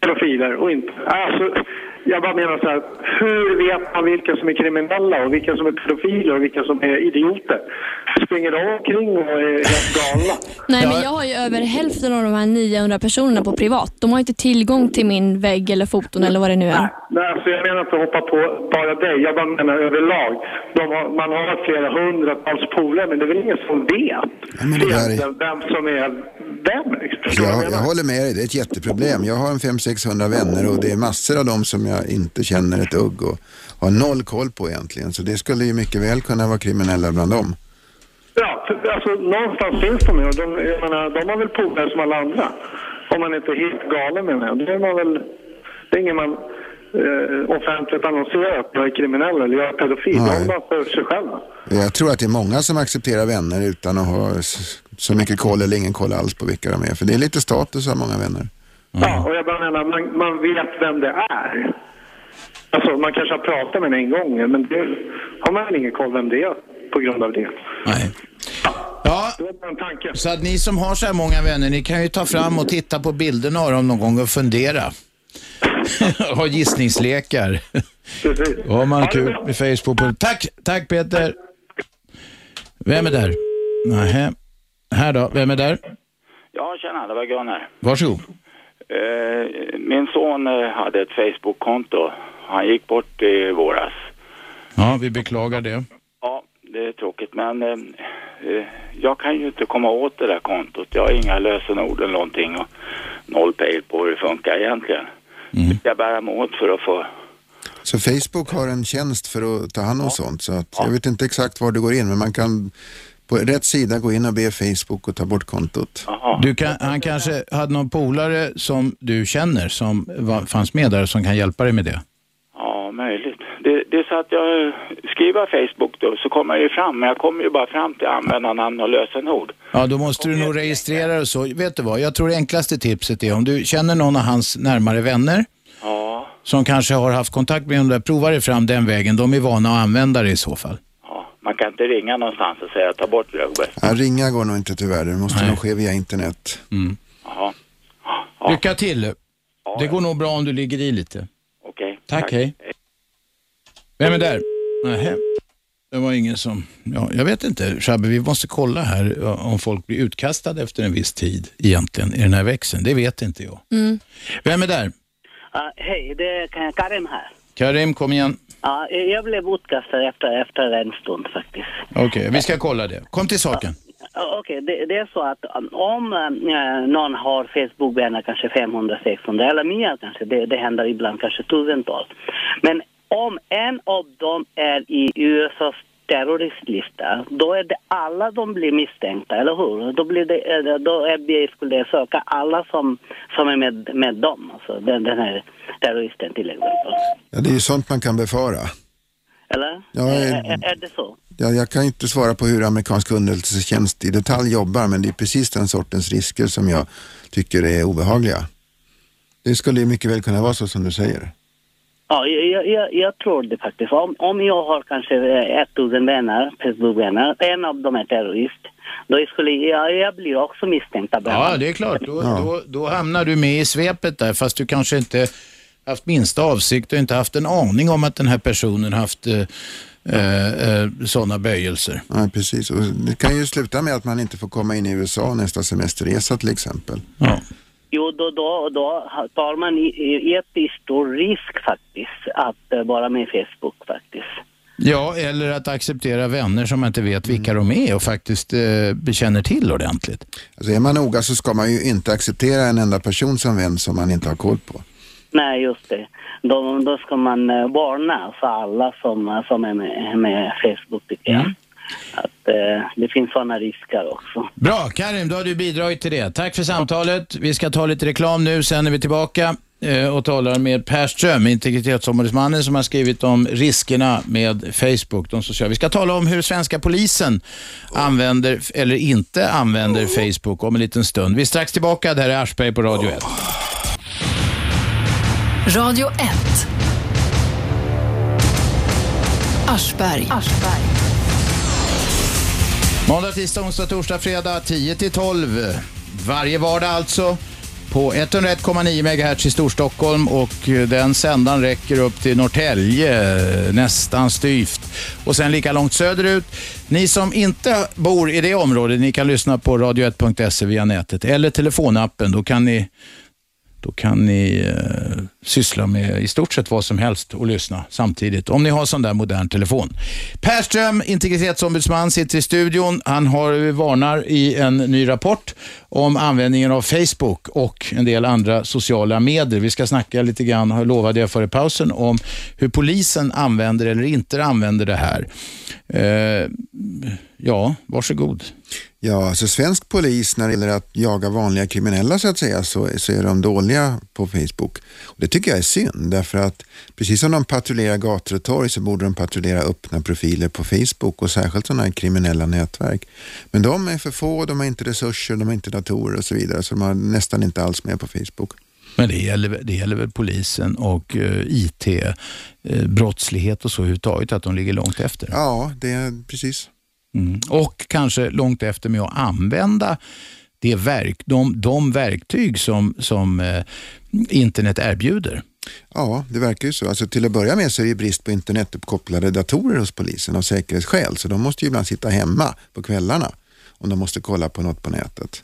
pedofiler och inte? Alltså, jag bara menar så här, hur vet man vilka som är kriminella och vilka som är pedofiler och vilka som är idioter? Springer de omkring och är helt galna? Nej, men jag har ju över hälften av de här 900 personerna på privat. De har inte tillgång till min vägg eller foton eller vad det nu är. Nej, alltså jag menar inte att hoppa på bara dig. Jag bara menar överlag. De har, man har flera hundratals polare, men det är väl ingen som vet men det där är- vem som är vem. Liksom. Jag, jag jag håller med dig, det är ett jätteproblem. Jag har en 500-600 vänner och det är massor av dem som jag inte känner ett ugg och har noll koll på egentligen. Så det skulle ju mycket väl kunna vara kriminella bland dem. Ja, alltså någonstans finns de ju. De, jag menar, de har väl polare som alla andra. Om man inte är helt galen menar jag. Det är man väl... Det är ingen man eh, offentligt annonsera att jag är kriminell eller jag är pedofil. Nej. De bara för sig själva. Jag tror att det är många som accepterar vänner utan att ha så mycket koll eller ingen koll alls på vilka de är. För det är lite status att ha många vänner. Ja, och jag bara menar, man, man vet vem det är. Alltså, man kanske har pratat med den en gång, men det har man väl ingen koll vem det är på grund av det. Nej. Ja, så att ni som har så här många vänner, ni kan ju ta fram och titta på bilderna av dem någon gång och fundera. ha gissningslekar. Precis. Då har man kul med Facebook. Tack, tack Peter. Vem är där? Nähä. Här då, vem är där? Ja, tjena, det var Gunnar. Varsågod. Eh, min son eh, hade ett Facebook-konto. Han gick bort i våras. Ja, vi beklagar det. Ja, det är tråkigt, men eh, eh, jag kan ju inte komma åt det där kontot. Jag har inga lösenord eller någonting och noll pejl på hur det funkar egentligen. Mm. Jag bär mig åt för att få... Så Facebook har en tjänst för att ta hand om sånt. Så att jag vet inte exakt var du går in men man kan på rätt sida gå in och be Facebook att ta bort kontot. Du kan, han kanske hade någon polare som du känner som var, fanns med där som kan hjälpa dig med det. Ja, möjligt. Det, det är så att jag skriver Facebook då så kommer jag ju fram, men jag kommer ju bara fram till användarnamn och lösenord. Ja, då måste du nog registrera och så. Vet du vad, jag tror det enklaste tipset är om du känner någon av hans närmare vänner Ja, som kanske har haft kontakt med honom där, prova dig fram den vägen. De är vana att använda det i så fall. Man kan inte ringa någonstans och säga ta bort Rögberg. Ja, ringa går nog inte tyvärr, det måste nog ske via internet. Mm. Jaha, Lycka till. Det går nog bra om du ligger i lite. okej. Tack, hej. Vem är där? Nähä. Det var ingen som... Ja, jag vet inte, Shabbe, vi måste kolla här ja, om folk blir utkastade efter en viss tid egentligen i den här växeln. Det vet inte jag. Mm. Vem är där? Ja, hej, det är Ka- Karim här. Karim, kom igen. Ja, jag blev utkastad efter, efter en stund faktiskt. Okej, vi ska kolla det. Kom till saken. Okej, det, det är så att um, om eh, någon har Facebook-vänner, kanske 500, 600 eller mer kanske, det, det händer ibland kanske tusentals. Men om en av dem är i USAs terroristlista, då är det alla de blir misstänkta, eller hur? Då blir det, eh, då FBI skulle söka alla som, som är med, med dem, alltså den, den här terroristen till exempel. Ja, det är ju sånt man kan befara. Eller? Ja, är, är, det så? Ja, jag kan inte svara på hur amerikansk underrättelsetjänst i detalj jobbar, men det är precis den sortens risker som jag tycker är obehagliga. Det skulle mycket väl kunna vara så som du säger. Ja, jag, jag, jag tror det faktiskt. Om, om jag har kanske eh, 1000 vänner, Facebook-vänner, en av dem är terrorist, då skulle jag, jag blir också misstänkt Ja, det är klart. Då, då, då hamnar du med i svepet där, fast du kanske inte haft minsta avsikt och inte haft en aning om att den här personen haft eh, eh, sådana böjelser. Ja, precis. Och det kan ju sluta med att man inte får komma in i USA nästa semesterresa till exempel. Jo, då, då, då tar man i, i jättestor risk faktiskt att eh, vara med i Facebook faktiskt. Ja, eller att acceptera vänner som man inte vet vilka de är och faktiskt eh, bekänner till ordentligt. Alltså är man noga så ska man ju inte acceptera en enda person som vän som man inte har koll på. Nej, just det. Då, då ska man eh, varna för alla som, som är med, med Facebook tycker jag. Att eh, det finns sådana risker också. Bra, Karim, då har du bidragit till det. Tack för samtalet. Vi ska ta lite reklam nu, sen är vi tillbaka eh, och talar med Per Ström, integritetsombudsmannen som har skrivit om riskerna med Facebook. De sociala. Vi ska tala om hur svenska polisen använder eller inte använder Facebook om en liten stund. Vi är strax tillbaka. Det här är Aschberg på Radio 1. Radio 1. Aschberg. Måndag, tisdag, onsdag, torsdag, fredag 10 till 12. Varje vardag alltså på 101,9 MHz i Storstockholm och eh, den sändaren räcker upp till Norrtälje, eh, nästan styvt. Och sen lika långt söderut. Ni som inte bor i det området, ni kan lyssna på radio1.se via nätet eller telefonappen. Då kan ni då kan ni eh, syssla med i stort sett vad som helst och lyssna samtidigt, om ni har sån där modern telefon. Perström, integritetsombudsman, sitter i studion. Han har eh, varnar i en ny rapport om användningen av Facebook och en del andra sociala medier. Vi ska snacka lite grann, lovade jag före pausen, om hur polisen använder eller inte använder det här. Eh, ja, varsågod. Ja, alltså svensk polis när det gäller att jaga vanliga kriminella så att säga så, så är de dåliga på Facebook. Och det tycker jag är synd därför att precis som de patrullerar gator och torg så borde de patrullera öppna profiler på Facebook och särskilt sådana här kriminella nätverk. Men de är för få, de har inte resurser, de har inte datorer och så vidare så de har nästan inte alls med på Facebook. Men det gäller, det gäller väl polisen och eh, IT, eh, brottslighet och så överhuvudtaget, att de ligger långt efter? Ja, det är precis. Mm. Och kanske långt efter med att använda det verk, de, de verktyg som, som eh, internet erbjuder. Ja, det verkar ju så. Alltså, till att börja med så är det brist på internetuppkopplade datorer hos polisen av säkerhetsskäl. Så de måste ju ibland sitta hemma på kvällarna om de måste kolla på något på nätet.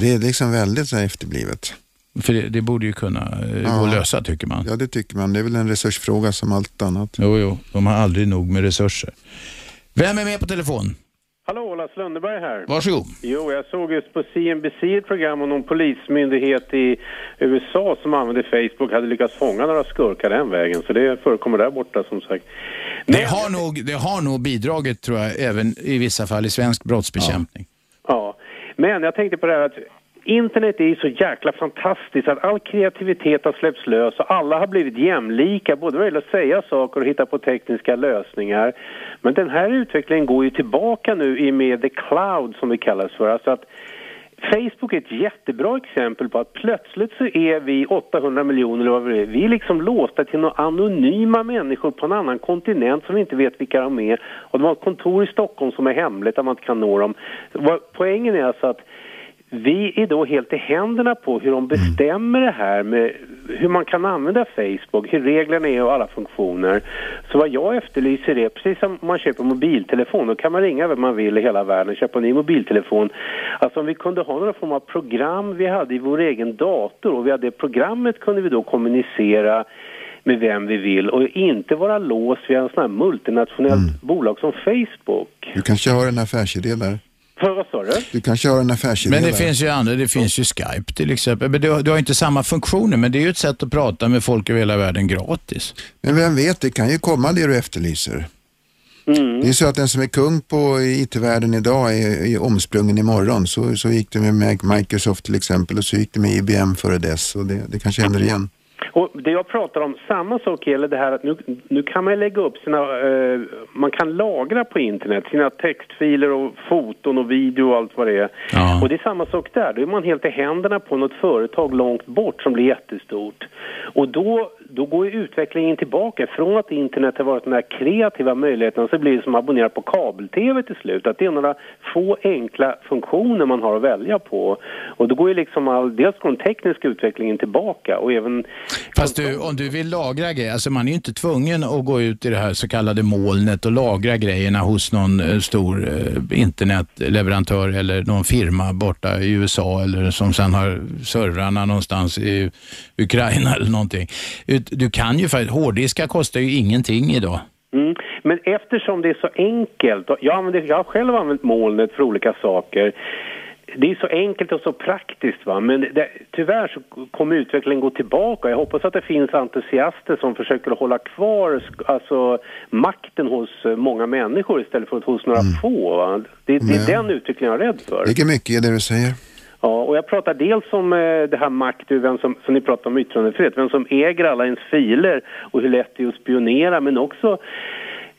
Det är liksom väldigt så efterblivet. För det, det borde ju kunna eh, Ja. gå att lösa tycker man. Ja, det tycker man. Det är väl en resursfråga som allt annat. Jo, jo, de har aldrig nog med resurser. Vem är med på telefon? Hallå, Lars Lundeberg här. Varsågod. Jo, jag såg just på CNBC ett program om någon polismyndighet i USA som använde Facebook hade lyckats fånga några skurkar den vägen. Så det förekommer där borta som sagt. Det har, nog, det har nog bidragit tror jag, även i vissa fall i svensk brottsbekämpning. Ja, men jag tänkte på det här att internet är så jäkla fantastiskt att all kreativitet har släppts lös och alla har blivit jämlika både vad gäller att säga saker och hitta på tekniska lösningar. Men den här utvecklingen går ju tillbaka nu i och med the cloud som det kallas för. Alltså att Facebook är ett jättebra exempel på att plötsligt så är vi 800 miljoner eller vad vi är. Vi är liksom låsta till några anonyma människor på en annan kontinent som vi inte vet vilka de är. Och de har ett kontor i Stockholm som är hemligt där man inte kan nå dem. Poängen är alltså att vi är då helt i händerna på hur de bestämmer det här med hur man kan använda Facebook, hur reglerna är och alla funktioner. Så vad jag efterlyser är, precis som man köper mobiltelefon, då kan man ringa vem man vill i hela världen, köpa en ny mobiltelefon. Alltså om vi kunde ha några form av program vi hade i vår egen dator och via det programmet kunde vi då kommunicera med vem vi vill och inte vara låst vid en sån här multinationellt bolag som Facebook. Du kanske har en affärsidé där? För vad sa du? Du kanske har en affärsidé Men det där? finns ju andra, det finns ju Skype till exempel. Men du, har- du har inte samma funktioner, men det är ju ett sätt att prata med folk över hela världen gratis. Men vem vet, det kan ju komma det du efterlyser. Det är så att den som är kung på IT-världen idag är, är omsprungen imorgon. Så, så gick det med Microsoft till exempel och så gick det med IBM före dess och det, det kanske händer igen. Och det jag pratar om, samma sak gäller det här att nu, nu kan man lägga upp sina, eh, man kan lagra på internet sina textfiler och foton och video och allt vad det är. Och det är samma sak där, då är man helt i händerna på något företag långt bort som blir jättestort. Och då, då går ju utvecklingen tillbaka, från att internet har varit den här kreativa möjligheten så blir det som att abonnera på kabel-tv till slut. Att det är några få enkla funktioner man har att välja på. Och då går ju liksom all, dels går den tekniska utvecklingen tillbaka och även Fast du, om du vill lagra grejer, alltså man är ju inte tvungen att gå ut i det här så kallade molnet och lagra grejerna hos någon eh, stor eh, internetleverantör eller någon firma borta i USA eller som sen har servrarna någonstans i Ukraina eller någonting. Du kan ju faktiskt, hårddiskar kostar ju ingenting idag. Mm. Men eftersom det är så enkelt, jag, använder, jag har själv använt molnet för olika saker. Det är så enkelt och så praktiskt va, men det, tyvärr så kommer utvecklingen gå tillbaka. Jag hoppas att det finns entusiaster som försöker hålla kvar alltså, makten hos eh, många människor istället för hos några få. Va? Det, det är Ja. den utvecklingen jag är rädd för. Ligger mycket i det du säger. Ja, och jag pratar dels om eh, det här makt, vem som, som ni pratar om yttrandefrihet, vem som äger alla ens filer och hur lätt det är att spionera, men också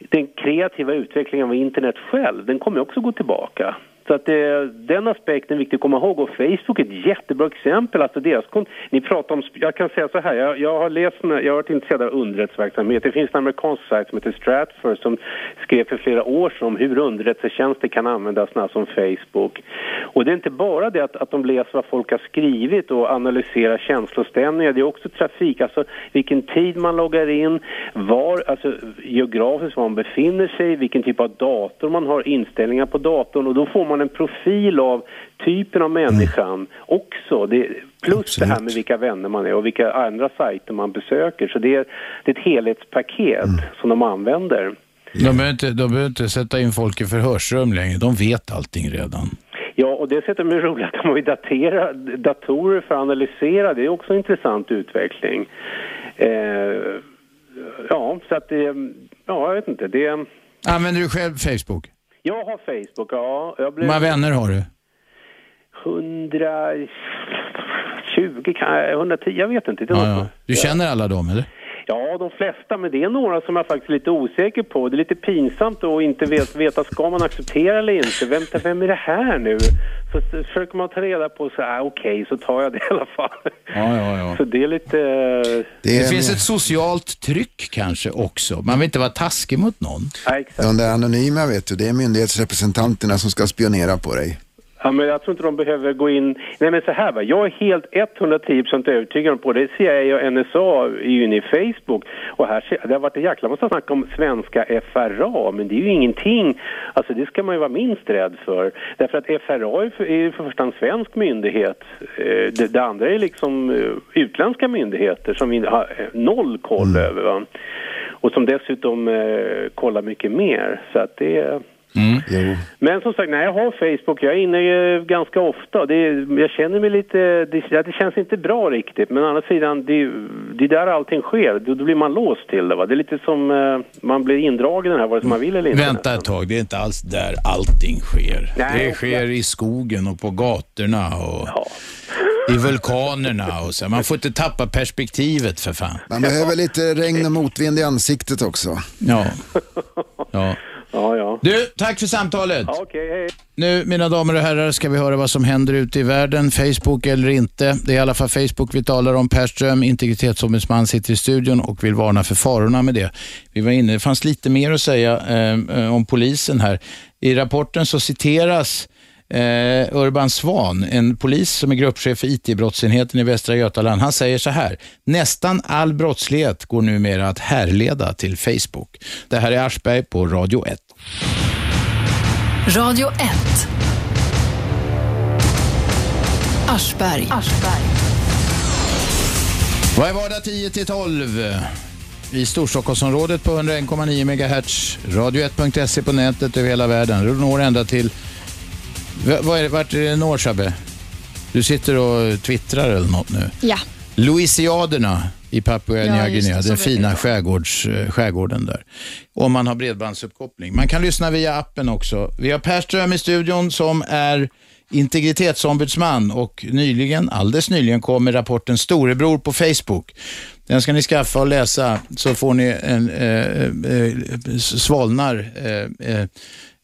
den kreativa utvecklingen av internet själv, den kommer också gå tillbaka. Så att det, den aspekten är viktig att komma ihåg och Facebook är ett jättebra exempel. Alltså deras ni pratar om, jag kan säga så här, jag, jag har läst, jag har varit intresserad av underrättelseverksamhet. Det finns en amerikansk sajt som heter Stratfor som skrev för flera år sedan om hur underrättelsetjänster kan användas som Facebook. Och det är inte bara det att, att de läser vad folk har skrivit och analyserar känslostämningar, det är också trafik, alltså vilken tid man loggar in, var, alltså geografiskt var man befinner sig, vilken typ av dator man har, inställningar på datorn och då får man en profil av typen av människan också. Det, plus det här med vilka vänner man är och vilka andra sajter man besöker. Så det är, det är ett helhetspaket som de använder. De behöver, inte, de behöver inte sätta in folk i förhörsrum längre, de vet allting redan. Ja, och dessutom är det roligt att de har ju datera, datorer för att analysera. Det är också en intressant utveckling. Eh, ja, så att det... Ja, jag vet inte. Det... Använder du själv Facebook? Jag har Facebook, ja. Jag Hur blev många vänner har du? 120, kan jag- 110, jag vet inte. Ja, ja. Du känner alla dem eller? Ja, de flesta, men det är några som jag faktiskt är lite osäker på. Det är lite pinsamt att inte vet, veta, ska man acceptera eller inte? Vem, vem är det här nu? Så försöker man ta reda på så här, okej, så tar jag det i alla fall. Ja, ja, ja. Så det är lite... Det, finns ett socialt tryck kanske också. Man vill inte vara taskig mot någon. De där anonyma vet du, det är myndighetsrepresentanterna som ska spionera på dig. Ja, men jag tror inte de behöver gå in... Nej, men så här va. Jag är helt 110% övertygad om på det. CIA och NSA är ju inne i Facebook. Och här det har varit en jäkla massa snack om svenska FRA, men det är ju ingenting... Alltså det ska man ju vara minst rädd för. Därför att FRA är ju för första en svensk myndighet. Eh, Det, det andra är liksom eh, utländska myndigheter som vi har eh, noll koll över. Va? Och som dessutom kollar mycket mer. Så att det Jo. Men som sagt, nej, jag har Facebook. Jag är inne eh, ganska ofta. Det, jag känner mig lite... Det, ja, det känns inte bra riktigt. Men å andra sidan, det, det är där allting sker. Då, då blir man låst till det. Va? Det är lite som eh, man blir indragen här, vare sig man vill eller inte. Vänta ett tag, det är inte alls där allting sker. Nej, det sker i skogen och på gatorna och i vulkanerna och så. Man får inte tappa perspektivet för fan. Man behöver lite regn och motvind i ansiktet också. Ja. ja. Ja, ja. Du, tack för samtalet. Ja, Okej, hej. Nu, mina damer och herrar, ska vi höra vad som händer ute i världen. Facebook eller inte. Det är i alla fall Facebook vi talar om. Per Ström, integritetsombudsman, sitter i studion och vill varna för farorna med det. Vi var inne, det fanns lite mer att säga eh, eh, om polisen här. I rapporten så citeras eh, Urban Svan, en polis som är gruppchef för IT-brottsenheten i Västra Götaland. Han säger så här, nästan all brottslighet går numera att härleda till Facebook. Det här är Aschberg på Radio 1. Radio 1. Aschberg. Varje vardag 10 till 12 i Storstockholmsområdet på 101,9 MHz. Radio1.se på nätet över hela världen. Du når ända till... V- Vad är det, vart är det når, Shabbe? Du sitter och twittrar eller något nu. Ja. Louisiaderna i Papua Ja, Nya Guinea, den fina skärgårds, eh, skärgården där. Om man har bredbandsuppkoppling. Man kan lyssna via appen också. Vi har Per Ström i studion som är integritetsombudsman och nyligen, alldeles nyligen kom med rapporten Storebror på Facebook. Den ska ni skaffa och läsa så får ni en, eh, eh, svalnar eh,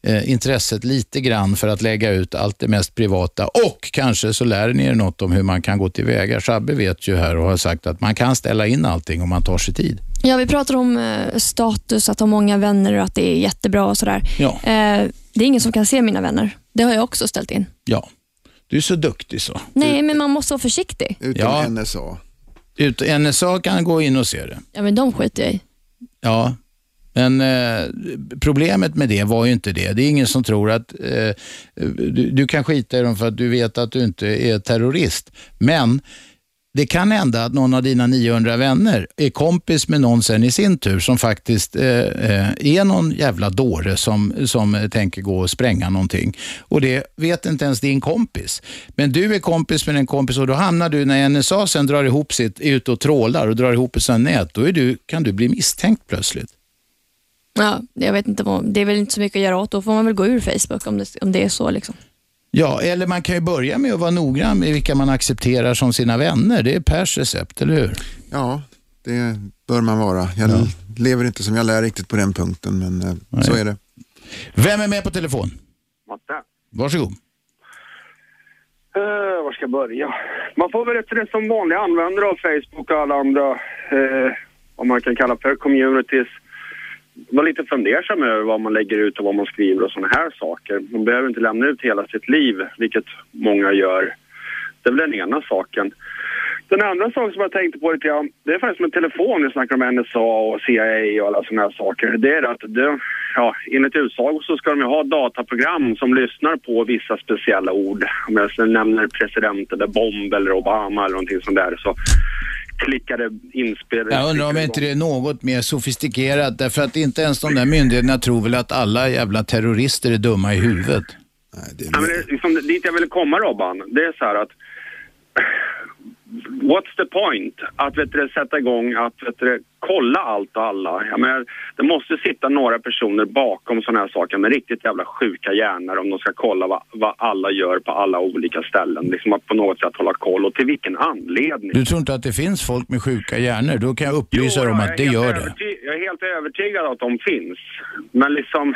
eh, intresset lite grann för att lägga ut allt det mest privata och kanske så lär ni er något om hur man kan gå tillväga. Shabbe vet ju här och har sagt att man kan ställa in allting om man tar sig tid. Ja, vi pratar om eh, status, att ha många vänner och att det är jättebra och sådär. Ja. Eh, det är ingen som kan se mina vänner. Det har jag också ställt in. Ja, du är så duktig så. Nej, men man måste vara försiktig. Utom Ja. NSA. Ut, NSA kan gå in och se det. Ja, men de skiter jag i. Ja, men eh, problemet med det var ju inte det. Det är ingen som tror att eh, du, du kan skita i dem för att du vet att du inte är terrorist. Men det kan hända att någon av dina 900 vänner är kompis med någon sen i sin tur som faktiskt eh, eh, är någon jävla dåre som, som tänker gå och spränga någonting. Och det vet inte ens din kompis. Men du är kompis med en kompis och då hamnar du, när NSA sen drar ihop sitt, är ute och trålar och drar ihop ett sånt nät, då är du, kan du bli misstänkt plötsligt. Ja, jag vet inte vad, det är väl inte så mycket att göra åt. Då får man väl gå ur Facebook om det, om det är så. Liksom. Ja, eller man kan ju börja med att vara noggrann med vilka man accepterar som sina vänner. Det är Pers recept, eller hur? Ja, det bör man vara. Jag lever inte som jag lär riktigt på den punkten, men eh, så är det. Vem är med på telefon? Matte. Varsågod. Uh, var ska jag börja? Man får väl rätt det som vanlig användare av Facebook och alla andra, eh, vad man kan kalla för communities, var lite fundersam över vad man lägger ut och vad man skriver och sådana här saker. Man behöver inte lämna ut hela sitt liv, vilket många gör. Det är väl den ena saken. Den andra saken som jag tänkte på lite grann, det är faktiskt med telefon, vi snackar om NSA och CIA och alla sådana här saker. Det är att det, ja, enligt utsago så ska de ju ha dataprogram som lyssnar på vissa speciella ord. Om jag nämner president eller bomb eller Obama eller någonting sånt där så klickar det inspel. Jag undrar om inte det är något mer sofistikerat, därför att inte ens de där myndigheterna tror väl att alla jävla terrorister är dumma i huvudet. Ja, men det, liksom, dit jag ville komma Robban, det är så här att what's the point att vet du, sätta igång att vet du, kolla allt och alla. Jag menar, det måste sitta några personer bakom sådana här saker med riktigt jävla sjuka hjärnor om de ska kolla vad, vad alla gör på alla olika ställen. Liksom att på något sätt hålla koll och till vilken anledning. Du tror inte att det finns folk med sjuka hjärnor? Då kan jag upplysa dig om att det gör det. Jag är helt övertygad att de finns. Men liksom...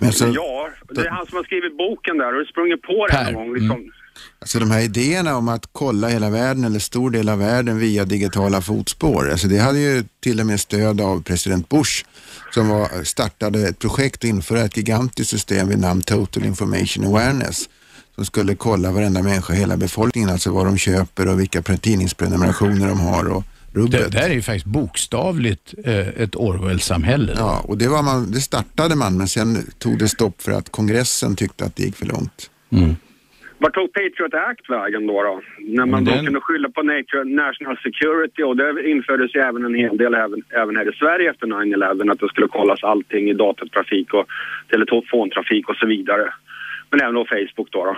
Men så- ja, det är han som har skrivit boken där. Du sprungit på det någon gång? Liksom, Alltså de här idéerna om att kolla hela världen eller stor del av världen via digitala fotspår, alltså det hade ju till och med stöd av president Bush som var, startade ett projekt att införa ett gigantiskt system vid namn Total Information Awareness som skulle kolla varenda människa hela befolkningen, alltså vad de köper och vilka pre- tidningsprenumerationer de har och Det där är ju faktiskt bokstavligt eh, ett Orwell-samhälle. Ja, och det, var man, det startade man men sen tog det stopp för att kongressen tyckte att det gick för långt. Vart tog Patriot Act vägen då? då? När man Den- då kunde skylla på nature, national security och det infördes ju även en hel del även, även här i Sverige efter 9-11 att det skulle kollas allting i datatrafik och telefontrafik och så vidare. Men även då Facebook då. då.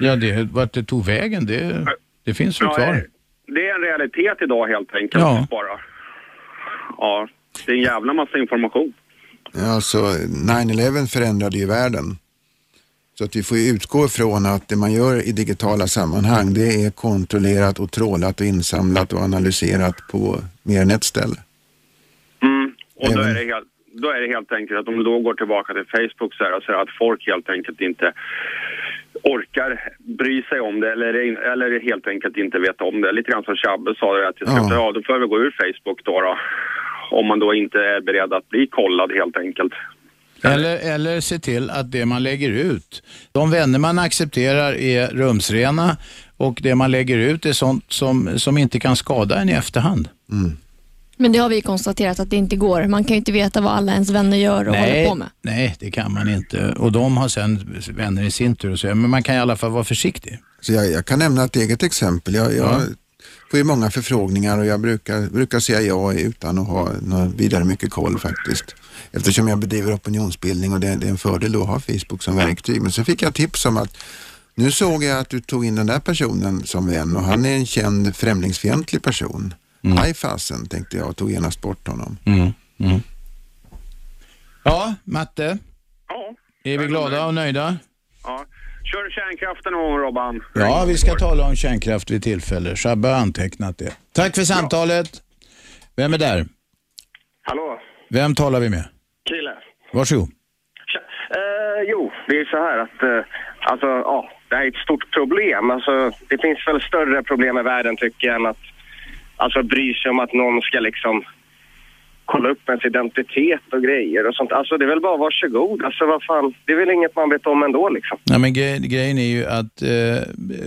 Ja, det, vart det tog vägen, det, det finns väl Ja, kvar. eh, Det är en realitet idag helt enkelt. Ja. Bara. Ja, det är en jävla massa information. Ja, Alltså 9-11 förändrade ju världen. Så att vi får utgå ifrån att det man gör i digitala sammanhang det är kontrollerat och trålat och insamlat och analyserat på mer än ett ställe. Mm. Och då är, det helt, då är det helt enkelt att om du då går tillbaka till Facebook så är det så att folk helt enkelt inte orkar bry sig om det eller, eller helt enkelt inte vet om det. Lite grann som Chabbe sa, det, att jag ska, Ja. ja. då får vi gå ur Facebook då, då. Om man då inte är beredd att bli kollad helt enkelt. Eller, eller se till att det man lägger ut, de vänner man accepterar är rumsrena och det man lägger ut är sånt som, som inte kan skada en i efterhand. Men det har vi konstaterat att det inte går. Man kan ju inte veta vad alla ens vänner gör och håller på med. nej, det kan man inte. Och de har sen vänner i sin tur och så, men man kan i alla fall vara försiktig. Så jag, jag kan nämna ett eget exempel. Jag, jag får ju många förfrågningar och jag brukar, brukar säga ja utan att ha något vidare mycket koll faktiskt. Eftersom jag bedriver opinionsbildning och det, det är en fördel då att ha Facebook som verktyg. Men så fick jag tips om att nu såg jag att du tog in den där personen som vän och han är en känd främlingsfientlig person. Mm. Aj fasen, tänkte jag och tog genast bort honom. Ja, Matte? Ja. Är vi glada och nöjda? Ja. Kör kärnkraften någon gång Robban. Ja, vi ska tala om kärnkraft vid tillfälle. Shabbe har antecknat det. Tack för samtalet. Vem är där? Hallå, Vem talar vi med? Krille. Varsågod. Eh, jo, det är så här att eh, alltså, ja, det här är ett stort problem. Alltså, det finns väl större problem i världen tycker jag än att alltså, bry sig om att någon ska liksom kolla upp ens identitet och grejer och sånt. Alltså det är väl bara varsågod. Alltså vad fan, det är väl inget man vet om ändå liksom. Nej, men grej, grejen är ju att eh,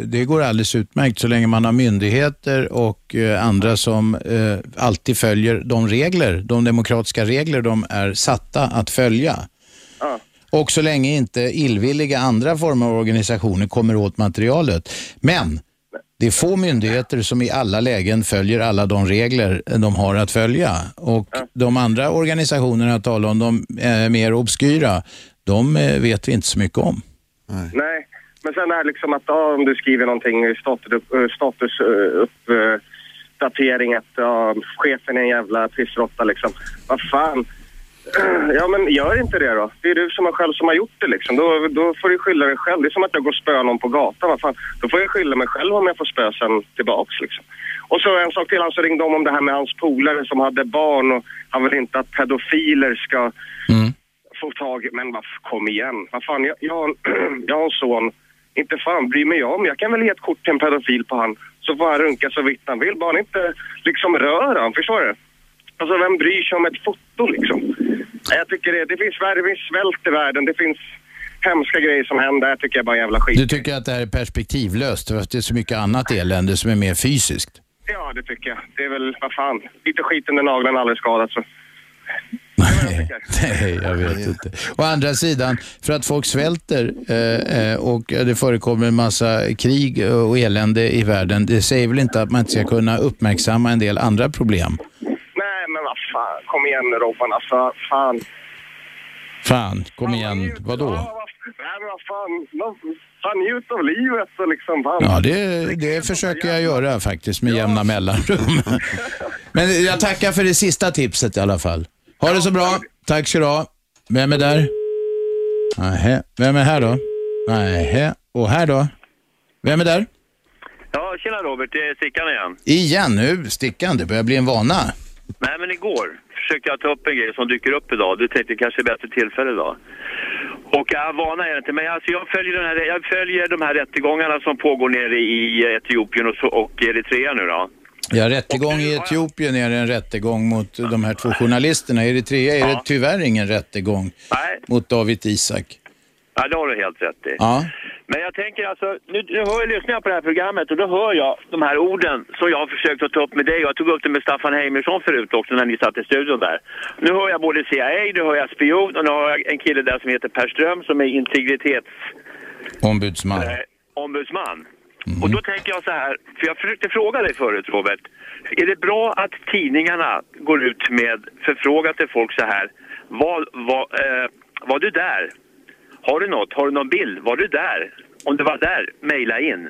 det går alldeles utmärkt så länge man har myndigheter och eh, andra som eh, alltid följer de regler, de demokratiska regler de är satta att följa. Ja. Och så länge inte illvilliga andra former av organisationer kommer åt materialet. Men det är få myndigheter som i alla lägen följer alla de regler de har att följa. Och de andra organisationerna jag talar om, de är mer obskyra, de eh, vet vi inte så mycket om. Nej, men sen är det liksom att ja, om du skriver någonting i status, upp, status datering att ja, chefen är en jävla pissrotta liksom. Vad fan. Ja men gör inte det då. Det är du som har själv som har gjort det liksom. Då, då får du skylla dig själv. Det är som att jag går och spöar någon på gatan. Vad fan. Då får jag skylla mig själv om jag får spö sen tillbaks liksom. Och så en sak till, han så ringde om om det här med hans polare som hade barn och han vill inte att pedofiler ska få tag i... Men vad, kom igen. Vad fan, jag, jag, jag har en son. Inte fan bryr mig jag om. Jag kan väl ge ett kort till en pedofil på han. Så får han runka så vitt han vill. Bara han inte liksom rör han. Förstår du? Alltså vem bryr sig om ett foto liksom? Nej, Jag tycker det, det finns värre, det finns svält i världen. Det finns hemska grejer som händer. Jag tycker jag bara jävla skit. Du tycker att det här är perspektivlöst för att det är så mycket annat elände som är mer fysiskt? Ja, det tycker jag. Det är väl, vad fan, lite skit under naglarna aldrig skadat så. Nej, jag vet inte. Å andra sidan, för att folk svälter eh, eh, och det förekommer en massa krig och elände i världen, det säger väl inte att man inte ska kunna uppmärksamma en del andra problem? Fan, kom igen nu Robban. Alltså, fan. Fan, kom igen, vadå? Nej, men vad fan, fan njut av livet och liksom, fan. Ja, det, det försöker jag göra faktiskt med jämna mellanrum. Men jag tackar för det sista tipset i alla fall. Ha det så bra. Tack ska du ha. Vem är där? Nähä. Vem är här då? Nähä. Och här då? Vem är där? Ja, tjena Robert, det är Stickan igen. Igen nu, Stickan. Det börjar bli en vana. Nej, men igår försökte jag ta upp en grej som dyker upp idag. Du tänkte kanske bättre tillfälle idag. Och jag vana är det inte, men alltså jag följer, den här, jag följer de här rättegångarna som pågår nere i Etiopien och, och Eritrea nu då. Ja, rättegång i Etiopien är en rättegång mot de här två journalisterna. I Eritrea är det tyvärr ingen rättegång mot David Isak. Ja, det har du helt rätt i. Ja. Men jag tänker alltså, nu, nu hör jag, lyssnar jag på det här programmet och då hör jag de här orden som jag har försökt att ta upp med dig. Jag tog upp det med Staffan Heimersson förut också när ni satt i studion där. Nu hör jag både CIA, nu hör jag spion och nu har jag en kille där som heter Per Ström som är integritets... Ombudsman. Eh, ombudsman. Och då tänker jag så här, för jag försökte fråga dig förut Robert. Är det bra att tidningarna går ut med förfrågan till folk så här. Var, var, eh, var du där? Har du något? Har du någon bild? Var du där? Om du var där, mejla in.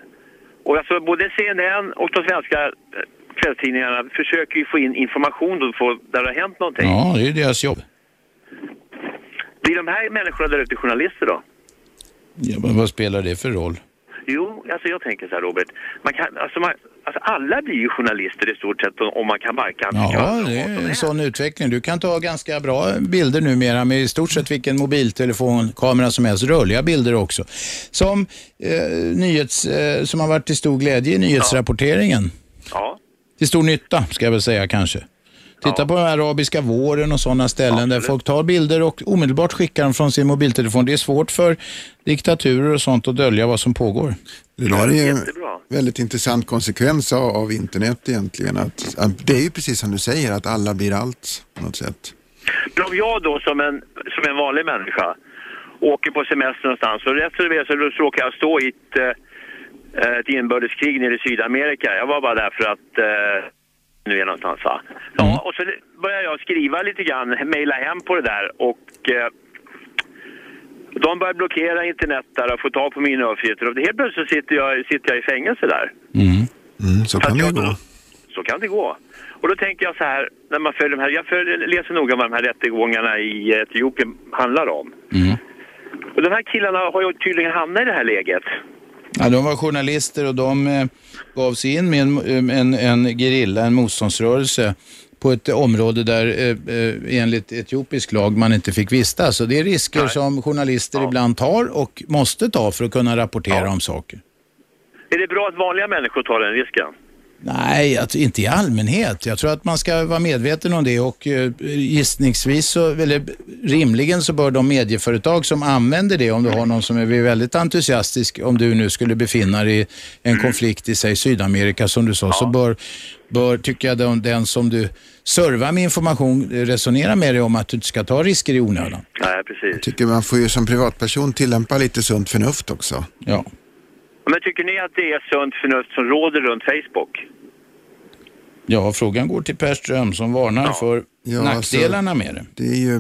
Och alltså både CNN och de svenska eh, kvällstidningarna försöker ju få in information då få, där det har hänt någonting. Ja, det är deras jobb. Blir de här människorna där ute journalister då? Ja, men vad spelar det för roll? Jo, alltså jag tänker så här Robert. Man kan, alltså man, alltså alla blir ju journalister i stort sett om man kan kan Ja, det är en sån utveckling. Du kan ta ganska bra bilder numera med i stort sett vilken mobiltelefonkamera som helst. Rörliga bilder också. Som, eh, nyhets, eh, som har varit till stor glädje i nyhetsrapporteringen. Ja. Till stor nytta, ska jag väl säga kanske. Titta på den arabiska våren och sådana ställen där folk tar bilder och omedelbart skickar dem från sin mobiltelefon. Det är svårt för diktaturer och sånt att dölja vad som pågår. Det där är ju en väldigt intressant konsekvens av, internet egentligen. Att, att det är ju precis som du säger, att alla blir allt på något sätt. Men om jag då som en, som en vanlig människa åker på semester någonstans och rätt så det är så råkar jag stå i ett, eh, ett inbördeskrig nere i Sydamerika. Jag var bara där för att eh, nu är någonstans va. Ja, och så börjar jag skriva lite grann, mejla hem på det där och eh, de börjar blockera internet där och få tag på mina uppgifter och helt plötsligt sitter jag, sitter jag i fängelse där. Mm, så kan det gå. Så kan det gå. Och då tänker jag så här, när man följer de här, jag följer, läser noga vad de här rättegångarna i Etiopien handlar om. Och de här killarna har ju tydligen hamnat i det här läget. Ja, de var journalister och de eh, gav sig in med en, en, en gerilla, en motståndsrörelse på ett område där eh, eh, enligt etiopisk lag man inte fick vistas. Så det är risker som journalister ibland tar och måste ta för att kunna rapportera om saker. Är det bra att vanliga människor tar den risken? Nej, att, inte i allmänhet. Jag tror att man ska vara medveten om det och eh, gissningsvis, så, eller rimligen så bör de medieföretag som använder det, om du har någon som är väldigt entusiastisk, om du nu skulle befinna dig i en konflikt i sig Sydamerika som du sa, så bör, bör, tycker jag, den, den som du servar med information resonera med dig om att du inte ska ta risker i onödan. Nej, precis. Jag tycker man får ju som privatperson tillämpa lite sunt förnuft också. Ja. Men tycker ni att det är sunt förnuft som råder runt Facebook? Ja, frågan går till Per Ström som varnar för Ja, nackdelarna alltså, med det. Det är ju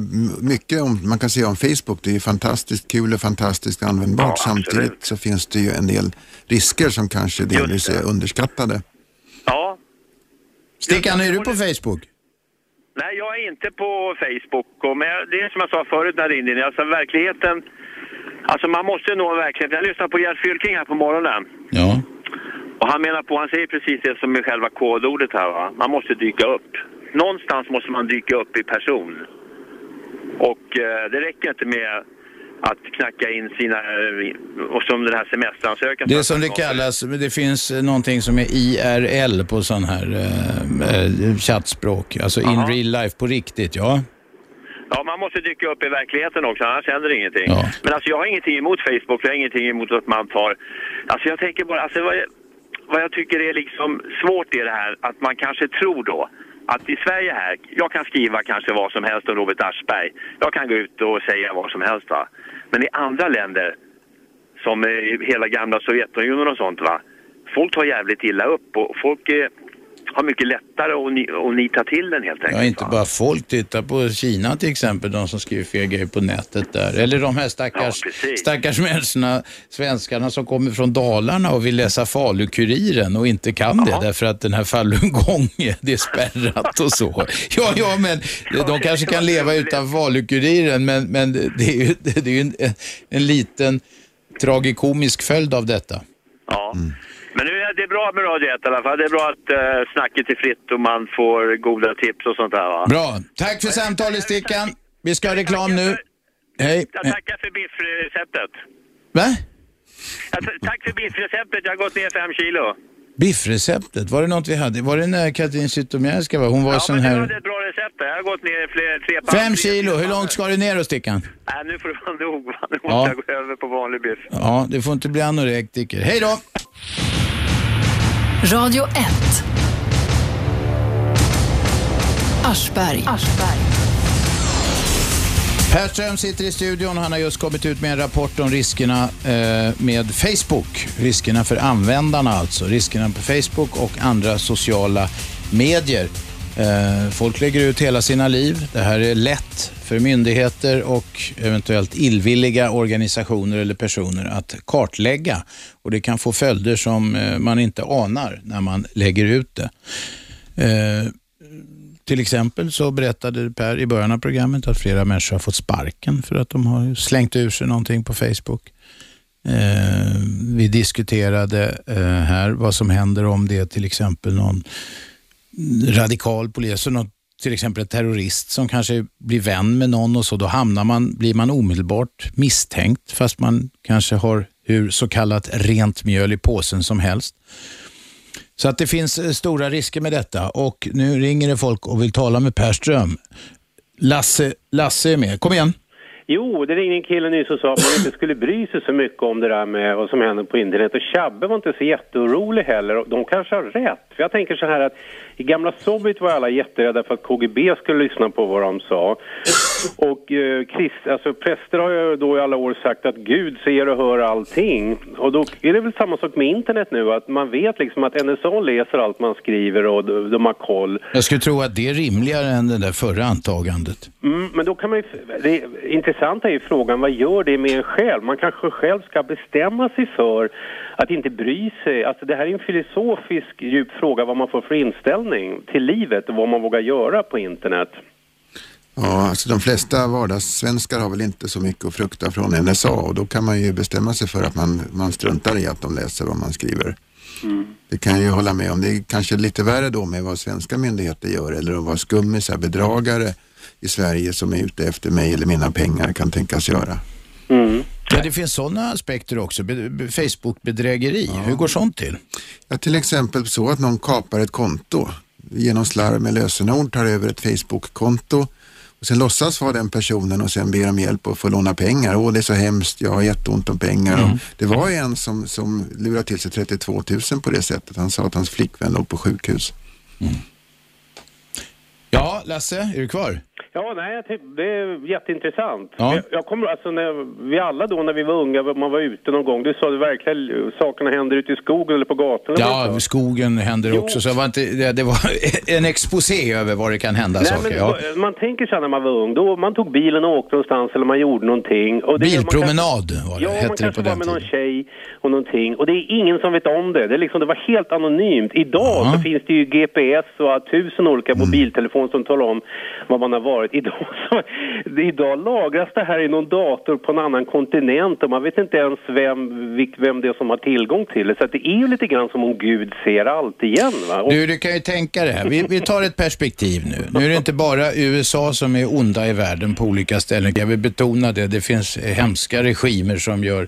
mycket om, man kan säga om Facebook. Det är ju fantastiskt kul och fantastiskt användbart. Samtidigt så finns det ju en del risker som kanske delvis är underskattade. Ja. Stickan, är du på Facebook? Nej, jag är inte på Facebook. Men det är som jag sa förut när jag ringde in. Alltså verkligheten... Alltså man måste nå verkligheten. Jag lyssnade på Gert Fylking här på morgonen. Ja. Och han menar på, han säger precis det som är själva kodordet här va. Man måste dyka upp. Någonstans måste man dyka upp i person. Och eh, det räcker inte med att knacka in sina, eh, och som den här semesteransökan. Det som det kallas, det finns någonting som är IRL på sån här eh, eh, chattspråk, alltså in real life på riktigt, ja. Ja, man måste dyka upp i verkligheten också, annars händer ingenting. Men alltså jag har ingenting emot Facebook, jag har ingenting emot att man tar... Alltså jag tänker bara, alltså vad jag, vad jag tycker är liksom svårt är det här att man kanske tror då att i Sverige här, jag kan skriva kanske vad som helst om Robert Aschberg. Jag kan gå ut och säga vad som helst va. Men i andra länder, som hela gamla Sovjetunionen och sånt va. Folk tar jävligt illa upp och folk... Eh, har mycket lättare att, ni, att nita till den helt enkelt. Ja, inte bara folk. Titta på Kina till exempel, de som skriver fel grejer på nätet där. Eller de här stackars, stackars människorna, svenskarna som kommer från Dalarna och vill läsa Falukuriren och inte kan det därför att den här falungong, det är spärrat och så. Ja, ja, men de kanske kan leva utan Falukuriren, men, men det är ju, det är ju en, en liten tragikomisk följd av detta. Ja. Men nu är det bra med Radio 1 i alla fall. Det är bra att uh, snacket är fritt och man får goda tips och sånt där va? Bra. Tack för samtalet Stickan. Vi ska ha reklam nu. Hej. Jag tackar för biffreceptet. Va? Tack för biffreceptet. Jag har gått ner fem kilo. Biffreceptet, var det något vi hade? Var det när Katrin Zytomierska var? Hon var ja, sån men det här... var ett bra recept. där. Jag har gått ner fler, tre pass. Fem kilo, hur långt ska du ner då Stickan? Nej, nu får det vara nog. va? Nu måste Ja. jag gå över på vanlig biff. Ja, det får inte bli anorektiker. Hej då! Radio 1. Aschberg. Per Perström sitter i studion. Han har just kommit ut med en rapport om riskerna eh, med Facebook. Riskerna för användarna alltså. Riskerna på Facebook och andra sociala medier. Eh, folk lägger ut hela sina liv. Det här är lätt för myndigheter och eventuellt illvilliga organisationer eller personer att kartlägga. Och det kan få följder som eh, man inte anar när man lägger ut det. Eh, till exempel så berättade Per i början av programmet att flera människor har fått sparken för att de har slängt ur sig någonting på Facebook. Eh, vi diskuterade eh, här vad som händer om det är till exempel någon radikal polis, någon, till exempel en terrorist som kanske blir vän med någon och så, då hamnar man, blir man omedelbart misstänkt fast man kanske har hur så kallat rent mjöl i påsen som helst. Så att det finns eh, stora risker med detta och nu ringer det folk och vill tala med Per Ström. Lasse, Lasse är med. Kom igen. Jo, det ringde en kille nyss och sa att man inte skulle bry sig så mycket om det där med vad som händer på internet. Och Chabbe var inte så jätteorolig heller. Och de kanske har rätt. För jag tänker så här att i gamla Sovjet var alla jätterädda för att KGB skulle lyssna på vad de sa. Och eh, krist, alltså präster har ju då i alla år sagt att Gud ser och hör allting. Och då är det väl samma sak med internet nu, att man vet liksom att NSA läser allt man skriver och de, de har koll. Jag skulle tro att det är rimligare än det där förra antagandet. Mm, men då kan man ju, det intressanta är ju frågan, vad gör det med en själv? Man kanske själv ska bestämma sig för att inte bry sig. Alltså det här är en filosofisk djup fråga vad man får för inställning till livet och vad man vågar göra på internet. Ja, alltså de flesta vardagssvenskar har väl inte så mycket att frukta från NSA och då kan man ju bestämma sig för att man, man struntar i att de läser vad man skriver. Det kan jag ju hålla med om. Det är kanske lite värre då med vad svenska myndigheter gör eller vad skummisar, bedragare i Sverige som är ute efter mig eller mina pengar kan tänkas göra. Ja, det finns sådana aspekter också. Be- be- Facebook-bedrägeri, hur går sånt till? Ja, till exempel så att någon kapar ett konto genom slarv med lösenord, tar över ett Facebook-konto och sen låtsas vara den personen och sen ber om hjälp och får låna pengar. Åh, det är så hemskt, jag har jätteont om pengar. Och det var en som, som lurade till sig 32 000 på det sättet. Han sa att hans flickvän låg på sjukhus. Ja, Lasse, är du kvar? Ja, nej, det är jätteintressant. Ja. Jag, jag kommer, alltså när vi alla då när vi var unga, man var ute någon gång, du sa det verkligen sakerna händer ute i skogen eller på gatorna. Ja, skogen händer också. Så det var, inte, det, det var en exposé över vad det kan hända Nej, saker. men, Ja. Man tänker så när man var ung, då man tog bilen och åkte någonstans eller man gjorde någonting. Och det gör man Bilpromenad var det, Ja, man hette det kanske på var den med någon tiden. tjej och någonting. Och det är ingen som vet om det. Det, är liksom, det var helt anonymt. Idag så finns det ju GPS och tusen olika Mm telefon som talar om vad man har varit. Idag, så, idag lagras det här i någon dator på en annan kontinent och man vet inte ens vem, vem det är som har tillgång till det. Så att det är ju lite grann som om Gud ser allt igen. Va? Och, Du, du kan ju tänka det här. Vi, vi tar ett perspektiv nu. Nu är det inte bara USA som är onda i världen på olika ställen. Jag vill betona det. Det finns hemska regimer som gör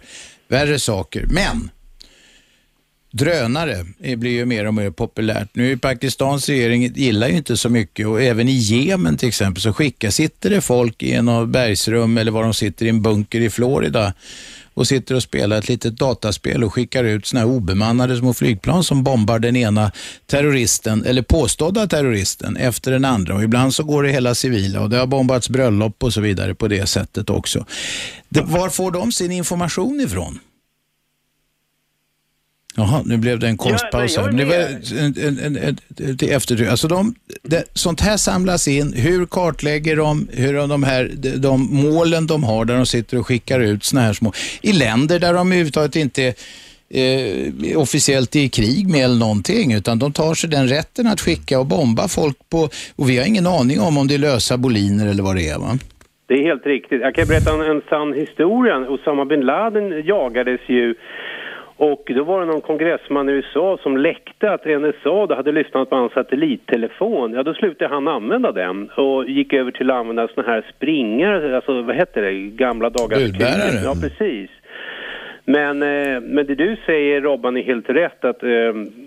värre saker. Men drönare blir ju mer och mer populärt. Nu är Pakistans regering gillar ju inte så mycket och även i Jemen till exempel så skickar, sitter det folk i en bergsrum eller var de sitter i en bunker i Florida och sitter och spelar ett litet dataspel och skickar ut såna här obemannade små flygplan som bombar den ena terroristen, eller påstådda terroristen, efter den andra. Och ibland så går det hela civila och det har bombats bröllop och så vidare på det sättet också. Det, var får de sin information ifrån? Jaha, nu blev det en konstpaus Ja, här. det är var en, en, en, en, till eftertryck. Alltså de, det, sånt här samlas in. Hur kartlägger de hur de, här, de, de målen de har där de sitter och skickar ut såna här små... I länder där de överhuvudtaget inte är eh, officiellt i krig med eller någonting, utan de tar sig den rätten att skicka och bomba folk på... Och vi har ingen aning om om det är lösa boliner eller vad det är. Va? Det är helt riktigt. Jag kan berätta en, en sann historia. Osama bin Laden jagades ju och då var det någon kongressman i USA som läckte att NSA då hade lyssnat på hans satellittelefon. Ja, då slutade han använda den och gick över till att använda såna här springare, alltså vad heter det, gamla dagars Budbärare. Ja, precis. Men, eh, men det du säger Robban är helt rätt att, eh,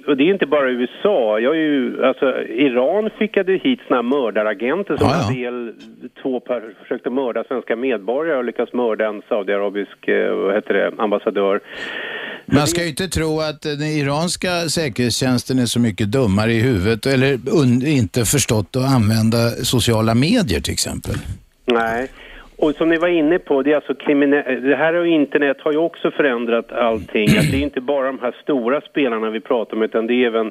och det är inte bara USA, jag är ju, alltså Iran skickade hit såna här mördaragenter som en del, två per, försökte mörda svenska medborgare och lyckas mörda en saudiarabisk, eh, vad heter det, ambassadör. Man ska ju inte tro att den iranska säkerhetstjänsten är så mycket dummare i huvudet eller inte förstått att använda sociala medier till exempel. Nej. Och som ni var inne på, det är alltså kriminell... Det här och internet har ju också förändrat allting. Att det är inte bara de här stora spelarna vi pratar om utan det är även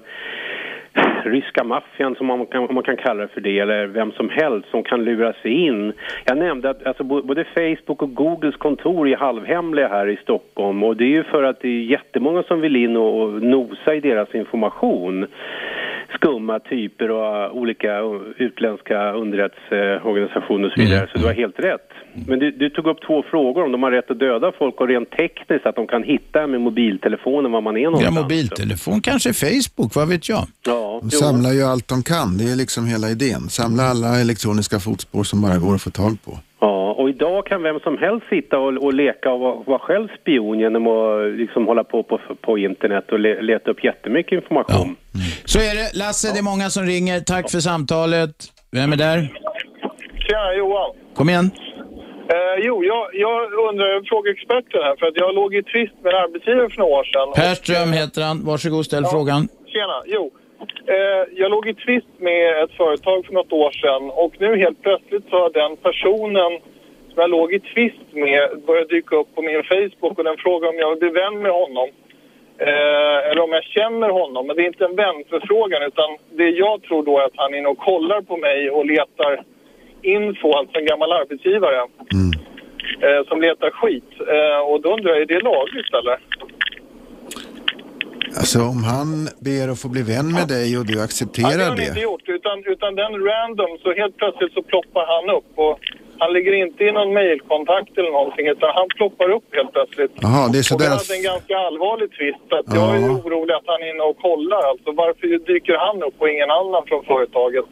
ryska maffian som man kan, om man kan kalla det för det eller vem som helst som kan lura sig in. Jag nämnde att alltså, både Facebook och Googles kontor är halvhemliga här i Stockholm och det är ju för att det är jättemånga som vill in och, och nosa i deras information. Skumma typer och olika utländska underrättelseorganisationer och så vidare. Så du har helt rätt. Men du, du tog upp två frågor om de har rätt att döda folk och rent tekniskt att de kan hitta med mobiltelefonen var man är Ja, någonstans. mobiltelefon, kanske Facebook, vad vet jag? Ja, De samlar ju allt de kan, det är liksom hela idén. Samla alla elektroniska fotspår som bara går att få tag på. Ja, och idag kan vem som helst sitta och, och leka och vara, vara själv spion genom att liksom hålla på på, på internet och le, leta upp jättemycket information. Så är det. Lasse, det är många som ringer. Tack för samtalet. Vem är där? Tjena, Johan. Kom igen. Eh, jo, jag, jag undrar, jag frågar experten här, för att jag låg i tvist med en arbetsgivare för några år sedan. Per Ström heter han. Varsågod, ställ frågan. Tjena, jo. Eh, jag låg i tvist med ett företag för något år sedan och nu helt plötsligt så har den personen som jag låg i tvist med börjat dyka upp på min Facebook och den frågar om jag vill bli vän med honom. Eh, eller om jag känner honom. Men det är inte en vänförfrågan utan det jag tror då är att han är inne och kollar på mig och letar info, alltså en gammal arbetsgivare. Eh, som letar skit. Eh, och då undrar jag, är det lagligt eller? Alltså om han ber att få bli vän med dig och du Ja, det har accepterar han inte det. gjort, utan, utan den random, så helt plötsligt så ploppar han upp. Och han ligger inte i någon mailkontakt eller någonting, utan han ploppar upp helt plötsligt. Jaha, det är och vi sådär hade en ganska allvarlig tvist, så att jag är orolig att han är inne och kollar. Alltså, varför dyker han upp och ingen annan från företaget?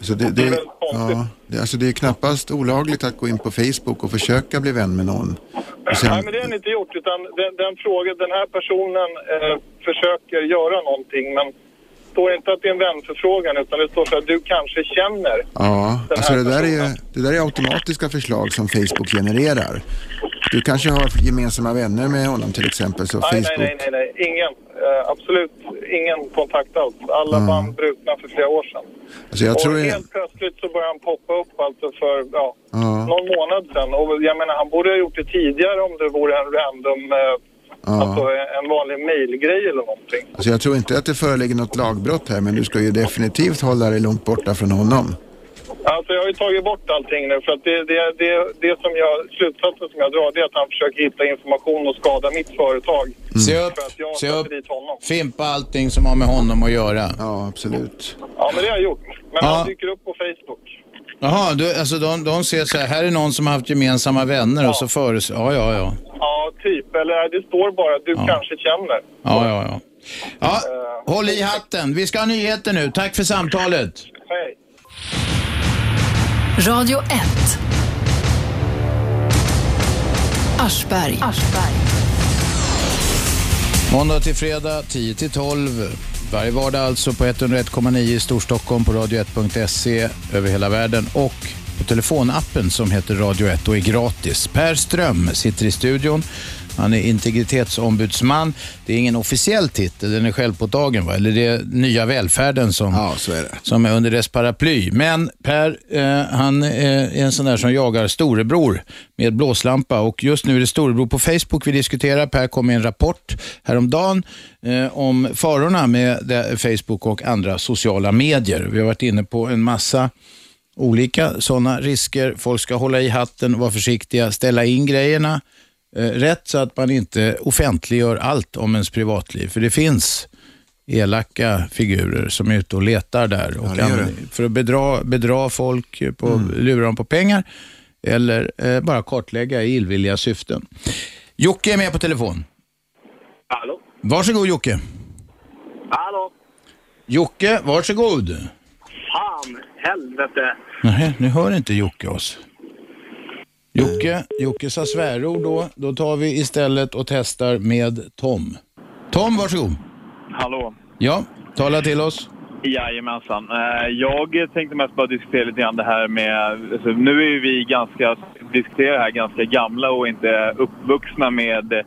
Alltså det, det, ja, det, alltså det är knappast olagligt att gå in på Facebook och försöka bli vän med någon. Sen, Nej, men det har han inte gjort, utan den, den frågan, den här personen eh, försöker göra någonting, men står inte att det är en vänförfrågan, utan det står så att du kanske känner. ja, alltså det där, är, det där är automatiska förslag som Facebook genererar. Du kanske har gemensamma vänner med honom till exempel, så Nej, nej, Facebook... nej, nej, nej, ingen. Eh, absolut ingen kontakt alls. Alla Mm. band brutna för flera år sedan. Alltså jag och tror det, helt plötsligt så börjar han poppa upp alltså för ja, ja, någon månad sedan. Och jag menar, han borde ha gjort det tidigare om det vore en random, eh, alltså ja. en vanlig mailgrej eller någonting. Alltså jag tror inte att det föreligger något lagbrott här, men du ska ju definitivt hålla dig långt borta från honom. Alltså jag har ju tagit bort allting nu för att det, det, det, det som jag, slutsatsen som jag drar det är att han försöker hitta information och skada mitt företag. Se upp, För att jag se upp. Fimpa allting som har med honom att göra. Ja, absolut. Ja men det har jag gjort. Men Ja. han dyker upp på Facebook. Jaha, du, alltså de, de ser så här, här är någon som har haft gemensamma vänner och så föres... Ja, ja, ja. Ja, typ. Eller det står bara du kanske känner. Ja, ja, ja. Ja, håll i hatten. Vi ska ha nyheter nu. Tack för samtalet. Hej. Radio 1. Aschberg. Måndag till fredag 10 till 12. Varje vardag alltså på 101,9 i Storstockholm på radio1.se över hela världen och på telefonappen som heter Radio 1 och är gratis. Per Ström sitter i studion. Han är integritetsombudsman. Det är ingen officiell titel, den är självpåtagen va? Eller det är nya välfärden som, ja, är, som är under dess paraply. Men Per, eh, han är en sån där som jagar storebror med blåslampa och just nu är det storebror på Facebook vi diskuterar. Per kom med en rapport häromdagen eh, om farorna med Facebook och andra sociala medier. Vi har varit inne på en massa olika sådana risker. Folk ska hålla i hatten, vara försiktiga, ställa in grejerna eh, rätt så att man inte offentliggör allt om ens privatliv. För det finns elaka figurer som är ute och letar där och gör använder- för att bedra, bedra folk, på, lura dem på pengar eller eh, bara kartlägga i illvilliga syften. Jocke är med på telefon. Hallå? Varsågod Jocke. Hallå? Jocke, varsågod. Fan, helvete. Nej, nu hör inte Jocke oss. Jocke, Jocke sa svärord då. Då tar vi istället och testar med Tom. Tom, varsågod. Hallå. Ja, tala till oss. Jajamensan. Eh, Jag tänkte mest bara diskutera lite grann det här med... Alltså, nu är ju vi ganska, diskuterar här ganska gamla och inte uppvuxna med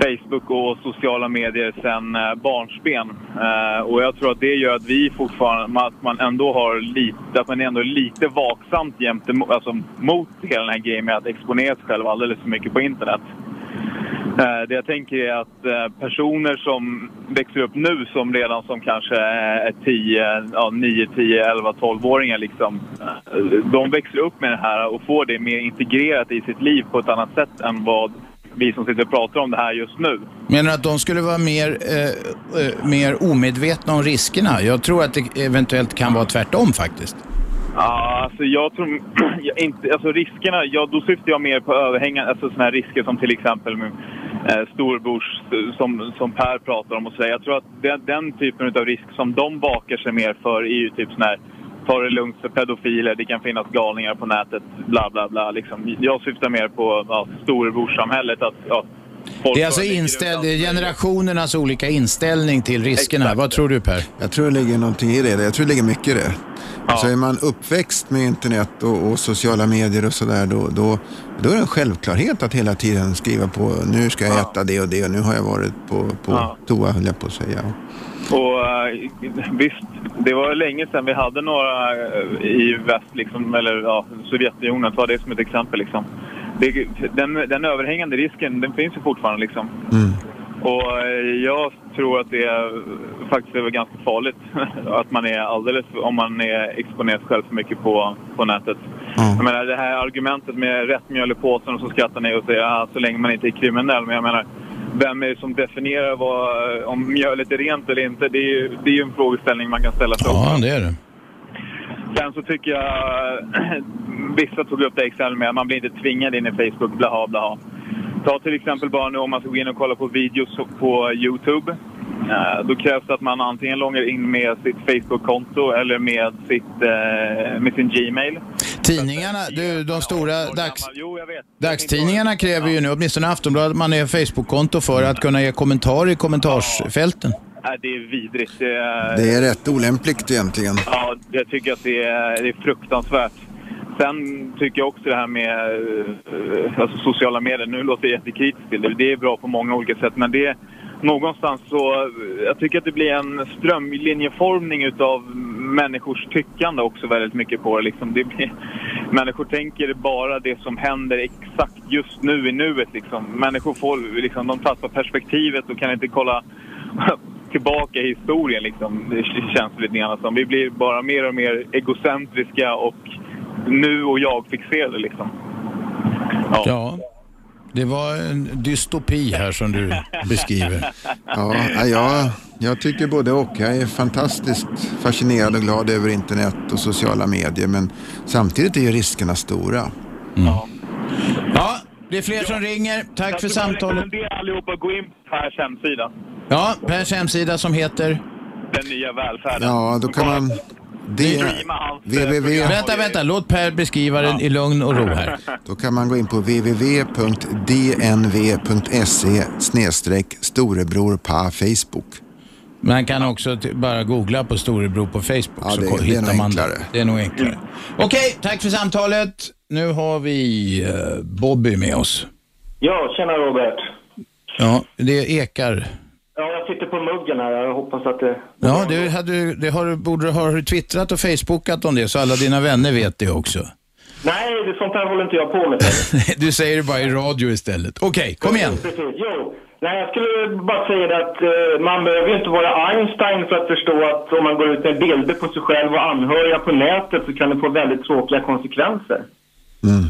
Facebook och sociala medier sedan eh, barnsben. Eh, Och jag tror att det gör att vi fortfarande, att man ändå har lite, att man är ändå lite vaksamt jämte, alltså, mot hela den här grejen med att exponera sig själv alldeles för mycket på internet. Eh, Det jag tänker är att eh, personer som växer upp nu som redan som kanske eh, är 10, ja, 9, 10, 11, 12-åringar liksom. eh, De växer upp med det här och får det mer integrerat i sitt liv på ett annat sätt än vad vi som sitter och pratar om det här just nu. Menar du att de skulle vara mer, eh, eh, mer omedvetna om riskerna? Jag tror att det eventuellt kan vara tvärtom faktiskt. Ja, alltså jag tror jag inte, alltså riskerna, ja då syftar jag mer på överhängande, alltså sådana här risker som till exempel eh, storebrors som, som Per pratar om och så där. Jag tror att den, den typen av risk som de bakar sig mer för är ju typ sån här ta det lugnt för pedofiler, det kan finnas galningar på nätet, bla bla bla. Liksom. Jag syftar mer på ja, storebrorssamhället, att ja, folk Det är alltså inställ- generationernas olika inställning till riskerna. Vad tror du Per? Jag tror det ligger någonting i det. Jag tror det ligger mycket i det. Alltså är man uppväxt med internet och, och sociala medier och sådär, då, då, då är det en självklarhet att hela tiden skriva på nu ska jag äta det och det och nu har jag varit på, på Ja. toa, höll jag på att säga. Och eh, visst, det var länge sedan vi hade några eh, i väst, liksom, eller ja, Sovjetunionen, ta det som ett exempel. Liksom. Det, den, den överhängande risken, den finns ju fortfarande. Liksom. Och eh, jag tror att det är, faktiskt är ganska farligt att man är alldeles, om man är exponerar sig själv för mycket på, på nätet. Jag menar det här argumentet med rätt mjöl i påsen och så skrattar ni och säger att så länge man inte är kriminell. Men jag menar, vem är det som definierar vad, om mjölet är rent eller inte? Det är ju det är ju en frågeställning man kan ställa sig Ja, det är det. Sen så tycker jag, vissa tog upp det exempel med att man blir inte tvingad in i Facebook, blaha blaha. Ta till exempel bara nu om man ska gå in och kolla på videos på Youtube. Eh, Då krävs det att man antingen loggar in med sitt Facebook-konto eller med, sitt, eh, med sin Gmail. Tidningarna, du, de stora dags, dagstidningarna kräver ju nu, åtminstone Aftonbladet, man är Facebook-konto för att kunna ge kommentarer i kommentarsfälten. Nej, det är vidrigt. Det är, Det är rätt olämpligt egentligen. Ja, jag tycker att det är, det är fruktansvärt. Sen tycker jag också det här med eh, alltså sociala medier, nu låter jag jättekritisk till det, det är bra på många olika sätt men det är någonstans så, jag tycker att det blir en strömlinjeformning utav människors tyckande också väldigt mycket på det. Liksom det blir, människor tänker bara det som händer exakt just nu i nuet liksom. Människor får, liksom, de tappar perspektivet och kan inte kolla tillbaka i historien liksom. Det känns lite grann som. Vi blir bara mer och mer egocentriska och nu och jag-fixerade liksom. Ja. Det var en dystopi här som du beskriver. Ja, ja, jag, jag tycker både och. Jag är fantastiskt fascinerad och glad över internet och sociala medier men samtidigt är ju riskerna stora. Ja, det är fler som ringer. Tack för samtalet. rekommendera allihopa att gå in på Pers hemsida. Ja, Pers hemsida som heter? Den nya välfärden. Ja, då kan man... Det, www... Vänta, vänta. Låt Per beskriva den i lugn och ro här. Då kan man gå in på www.dnv.se storebror på Facebook. Man kan också bara googla på storebror på Facebook Ja, så det- det är hittar nog man enklare. det. Det är nog enklare. Okej, tack för samtalet. Nu har vi eh, Bobby med oss. Ja, tjena Robert. Ja, det ekar. På muggen här. Jag hoppas att det... Ja, det, hade, det har, borde, har du twittrat och facebookat om det så alla dina vänner vet det också. Nej, det sånt här håller inte jag på med. du säger det bara i radio istället. Okej, kom igen. Precis, jo. Nej, jag skulle bara säga det att eh, man behöver ju inte vara Einstein för att förstå att om man går ut med bilder på sig själv och anhöriga på nätet så kan det få väldigt tråkiga konsekvenser. Eh,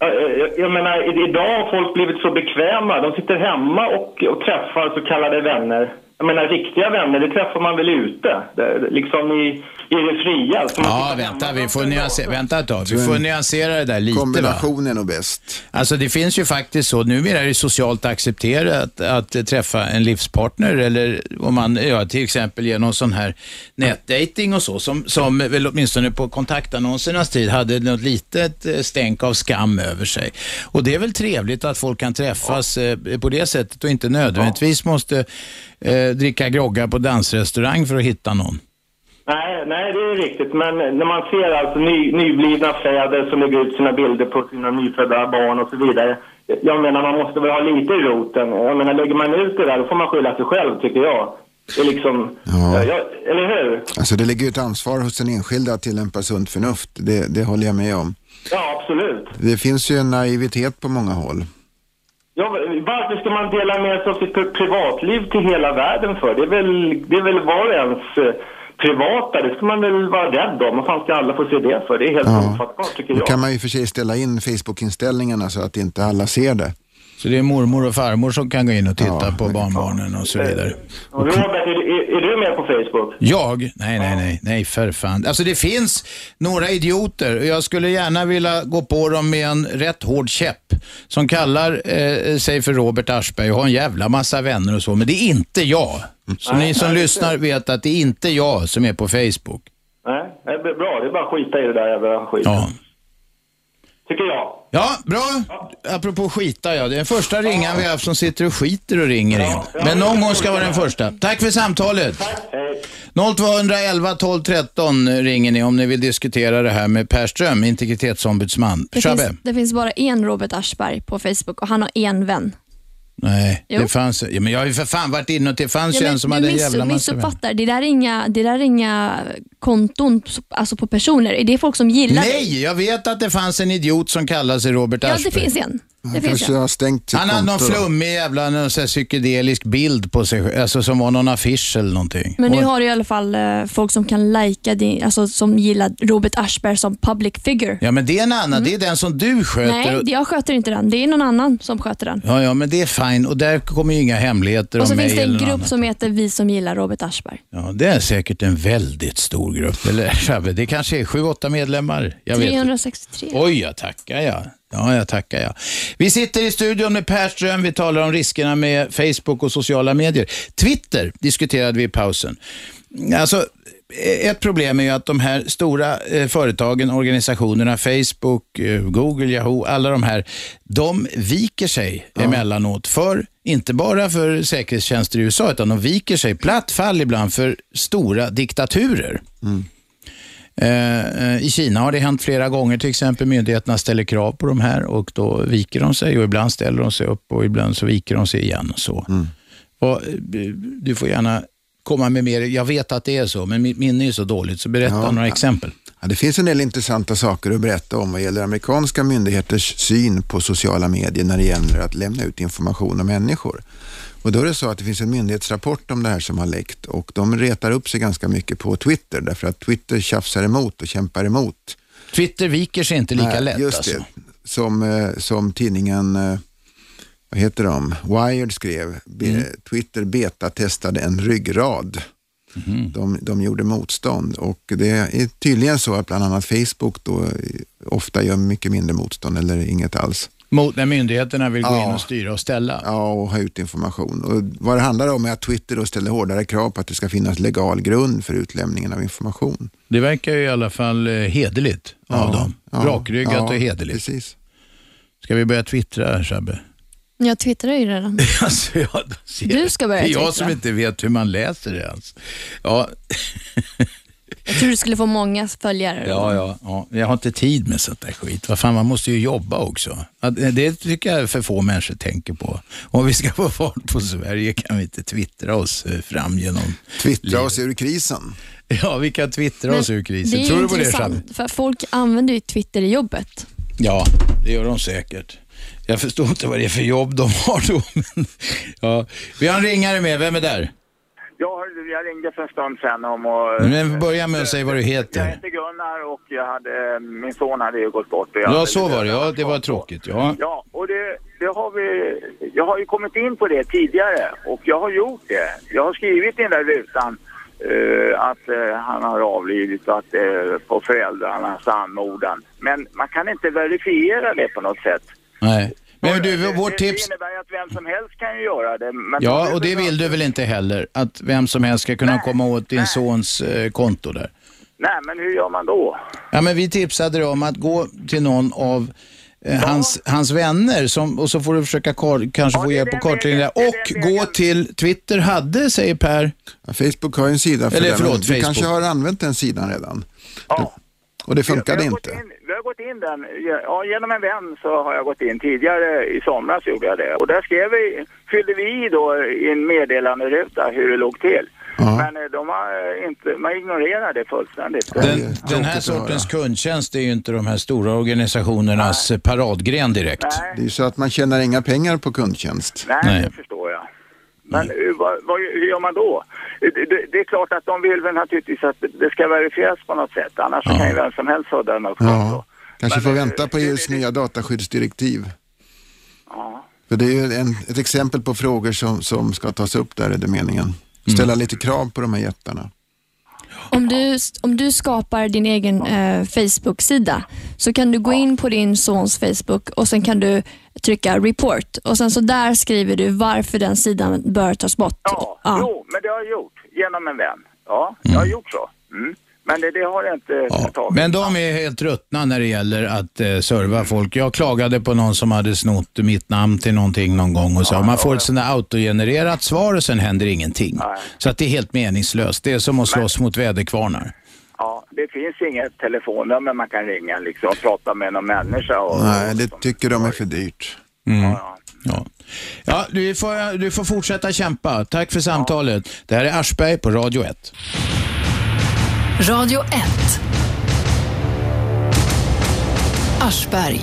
Eh, jag, jag menar, idag har folk blivit så bekväma. De sitter hemma och, och träffar så kallade vänner. Jag menar, riktiga vänner, det träffar man väl ute? Det, liksom i, i det fria. Så man Ja, vänta, vi får nyansera, vänta ett tag. Vi får nyansera det där lite va? Kombination är nog bäst. Alltså det finns ju faktiskt så, numera är det socialt accepterat att, träffa en livspartner eller om man, ja till exempel genom sån här nätdating och så, som, som väl åtminstone på kontaktannonsernas tid hade något litet eh, stänk av skam över sig. Och det är väl trevligt att folk kan träffas eh, på det sättet och inte nödvändigtvis måste eh, dricka groggar på dansrestaurang för att hitta någon. Nej, nej, det är riktigt. Men när man ser alltså ny, nyblivna fäder som lägger ut sina bilder på sina nyfödda barn och så vidare. Jag menar, man måste väl ha lite i roten. Jag menar, lägger man ut det där, då får man skylla sig själv, tycker jag. Det är liksom... Ja. Ja, eller hur? Alltså det ligger ju ett ansvar hos den enskilda att tillämpa sunt förnuft. Det, det håller jag med om. Ja, absolut. Det finns ju en naivitet på många håll. Ja, varför ska man dela med sig av sitt pri- privatliv till hela världen för? Det är väl, det är väl var och ens eh, privata, det ska man väl vara rädd om. Vad fan ska alla få se det för? Det är helt Ja. ofattbart, tycker Då jag. kan man ju för sig ställa in Facebook-inställningarna så att inte alla ser det. Så det är mormor och farmor som kan gå in och titta på barnbarnen och så vidare. Och Robert, är, är, är du med på Facebook? Jag? Nej, nej, nej, nej för fan. Alltså det finns några idioter och jag skulle gärna vilja gå på dem med en rätt hård käpp som kallar eh, sig för Robert Aschberg och har en jävla massa vänner och så, men det är inte jag. Så Nej, ni som nej, lyssnar vet att det är inte jag som är på Facebook. Nej, det är bra. Det är bara att skita i det där jävla skiten. Ja. Tycker jag. Ja, bra. Apropå skita, ja. Det är den första ringaren vi har haft som sitter och skiter och ringer in. Men någon gång ska vara den första. Tack för samtalet. 0211 12 13 ringer ni om ni vill diskutera det här med Per Ström, integritetsombudsman. Det Shabbe? finns, det finns bara en Robert Aschberg på Facebook och han har en vän. Nej, Jo. det fanns... Ja, men jag har ju för fan varit inne och det fanns ju men en som hade en jävla massa missuppfattar. Det där är inga, det där är inga konton alltså på personer. Det är folk som gillar. Nej, jag vet att det fanns en idiot som kallade sig Robert Ja, Aschberg. det finns en. Det finns en. har stängt sitt Han hade någon då. flummig jävla någon så här psykedelisk bild på sig själv, alltså som var någon affisch eller någonting. Men nu Och- har du i alla fall eh, folk som kan lajka din, alltså som gillar Robert Aschberg som public figure. Ja, men det är en annan. Det är den som du sköter. Nej, jag sköter inte den. Det är någon annan som sköter den. Ja, ja, men det är fine och där kommer ju inga hemligheter Och så om finns det en grupp annan. som heter Vi som gillar Robert Aschberg. Ja, det är säkert en väldigt stor grupp. Eller det kanske är sju, åtta medlemmar. Jag vet inte. 363. Oj, jag tackar jag. Ja, jag tackar jag. Vi sitter i studion med Per Ström. Vi talar om riskerna med Facebook och sociala medier. Twitter diskuterade vi i pausen. Alltså, ett problem är ju att de här stora eh, företagen, organisationerna, Facebook, eh, Google, Yahoo, alla de här, de viker sig emellanåt för, inte bara för säkerhetstjänster i USA, utan de viker sig platt fall ibland för stora diktaturer. Eh, I Kina har det hänt flera gånger, till exempel myndigheterna ställer krav på de här och då viker de sig och ibland ställer de sig upp och ibland så viker de sig igen. Och så. Och, eh, du får gärna komma med mer, jag vet att det är så, men mitt minne är så dåligt, så berätta Ja. några exempel. Ja, det finns en del intressanta saker att berätta om vad gäller amerikanska myndigheters syn på sociala medier när det gäller att lämna ut information om människor. Och då är det så att det finns en myndighetsrapport om det här som har läckt och de retar upp sig ganska mycket på Twitter därför att Twitter tjafsar emot och kämpar emot. Twitter viker sig inte lika Nej, lätt. Just alltså. det, som, eh, som tidningen eh, vad heter de? Wired skrev, Mm. Twitter betatestade en ryggrad. Mhm. De, de gjorde motstånd och det är tydligen så att bland annat Facebook då eh, ofta gör mycket mindre motstånd eller inget alls. Mot när myndigheterna vill gå Ja. in och styra och ställa. Ja, och ha ut information. Och vad det handlar om är att Twitter då ställer hårdare krav på att det ska finnas legal grund för utlämningen av information. Det verkar ju i alla fall eh, hederligt av dem. ja, Rakryggat ja, och hederligt. Precis. Ska vi börja twittra, Shabbe? Jag twittrar ju redan. Alltså, ja, ser Du jag. ska börja Det är jag twittra. som inte vet hur man läser det ens. Ja. Jag tror du skulle få många följare. Ja, ja, ja. Jag har inte tid med sånt där skit. Vad fan, man måste ju jobba också. Det det tycker jag för få människor tänker på. Om vi ska få fart på Sverige kan vi inte twittra oss eh, fram genom Twittra oss ur krisen. Ja, vi kan twittra oss ur Det krisen. är Tror du på det, intressant, för folk använder ju Twitter i jobbet. Ja, det gör de säkert. Jag förstår inte vad det är för jobb de har då. Men, ja. Vi har en ringare med. Vem är där? Ja, jag ringde för en stund sedan om att... Men börja med att säga vad du Jag heter. heter Gunnar och jag hade, min son hade ju gått bort. och jag Ja, så var det. Ja, det var tråkigt. Ja. Ja, och det, det har vi... Jag har ju kommit in på det tidigare och jag har gjort det. Jag har skrivit i den där rutan eh, att eh, han har avlidit och att uh, på föräldrarnas anmodan. Men man kan inte verifiera det på något sätt. Nej. Men du, vårt det, tips... det innebär att vem som helst kan ju göra det. Men Ja, och det vill du väl inte heller? Att vem som helst ska kunna komma åt din sons eh, konto där? Nej, men hur gör man då? Ja, men vi tipsade dig om att gå till någon av eh, hans, hans vänner som, och så får du försöka kar, kanske få hjälp på kartläggning där. Och gå till Twitter hade, säger Per. Ja, Facebook har ju en sida för Eller det. förlåt, Du Facebook. kanske har använt den sidan redan. Ja. Och det funkade vi har gått inte. In, vi har gått in den, ja, genom en vän så har jag gått in tidigare i somras gjorde jag det. Och där skrev vi, fyllde vi i då i en meddelanderuta hur det låg till. Men eh, de har inte, man ignorerar det fullständigt. Den, den här sortens kundtjänst är ju inte de här stora organisationernas eh, paradgren direkt. Det är ju så att man tjänar inga pengar på kundtjänst. Nej, det förstår jag. Men Mm. hur, vad, vad, hur gör man då? Det, det, är klart att de vill väl naturligtvis att det ska verifieras på något sätt. Annars så kan ju vem som helst ha den också. Ja, kanske får vänta på EUs nya dataskyddsdirektiv. Ja. För det är ju en, ett exempel på frågor som, som ska tas upp där, är det meningen. Ställa lite krav på de här jättarna. Om du, om du skapar din egen eh, Facebook-sida så kan du gå in på din sons Facebook och sen kan du trycka report och sen så där skriver du varför den sidan bör tas bort. Ja, jo, men det har jag gjort genom en vän. Ja, jag har gjort så. Mm. Men det, det har jag inte tagit. Men de är helt ruttna när det gäller att eh, serva folk. Jag klagade på någon som hade snott mitt namn till någonting någon gång och så. man får ett sånt där autogenererat svar och sen händer ingenting. Så att det är helt meningslöst. Det är som att slåss mot väderkvarnar. Ja, det finns inget telefonnummer man kan ringa liksom, och prata med någon människa. Och, Nej, det tycker de är för dyrt. Mm. Ja. Ja, du, får, du får fortsätta kämpa. Tack för samtalet. Det här är Aschberg på Radio 1. Radio 1. Aschberg.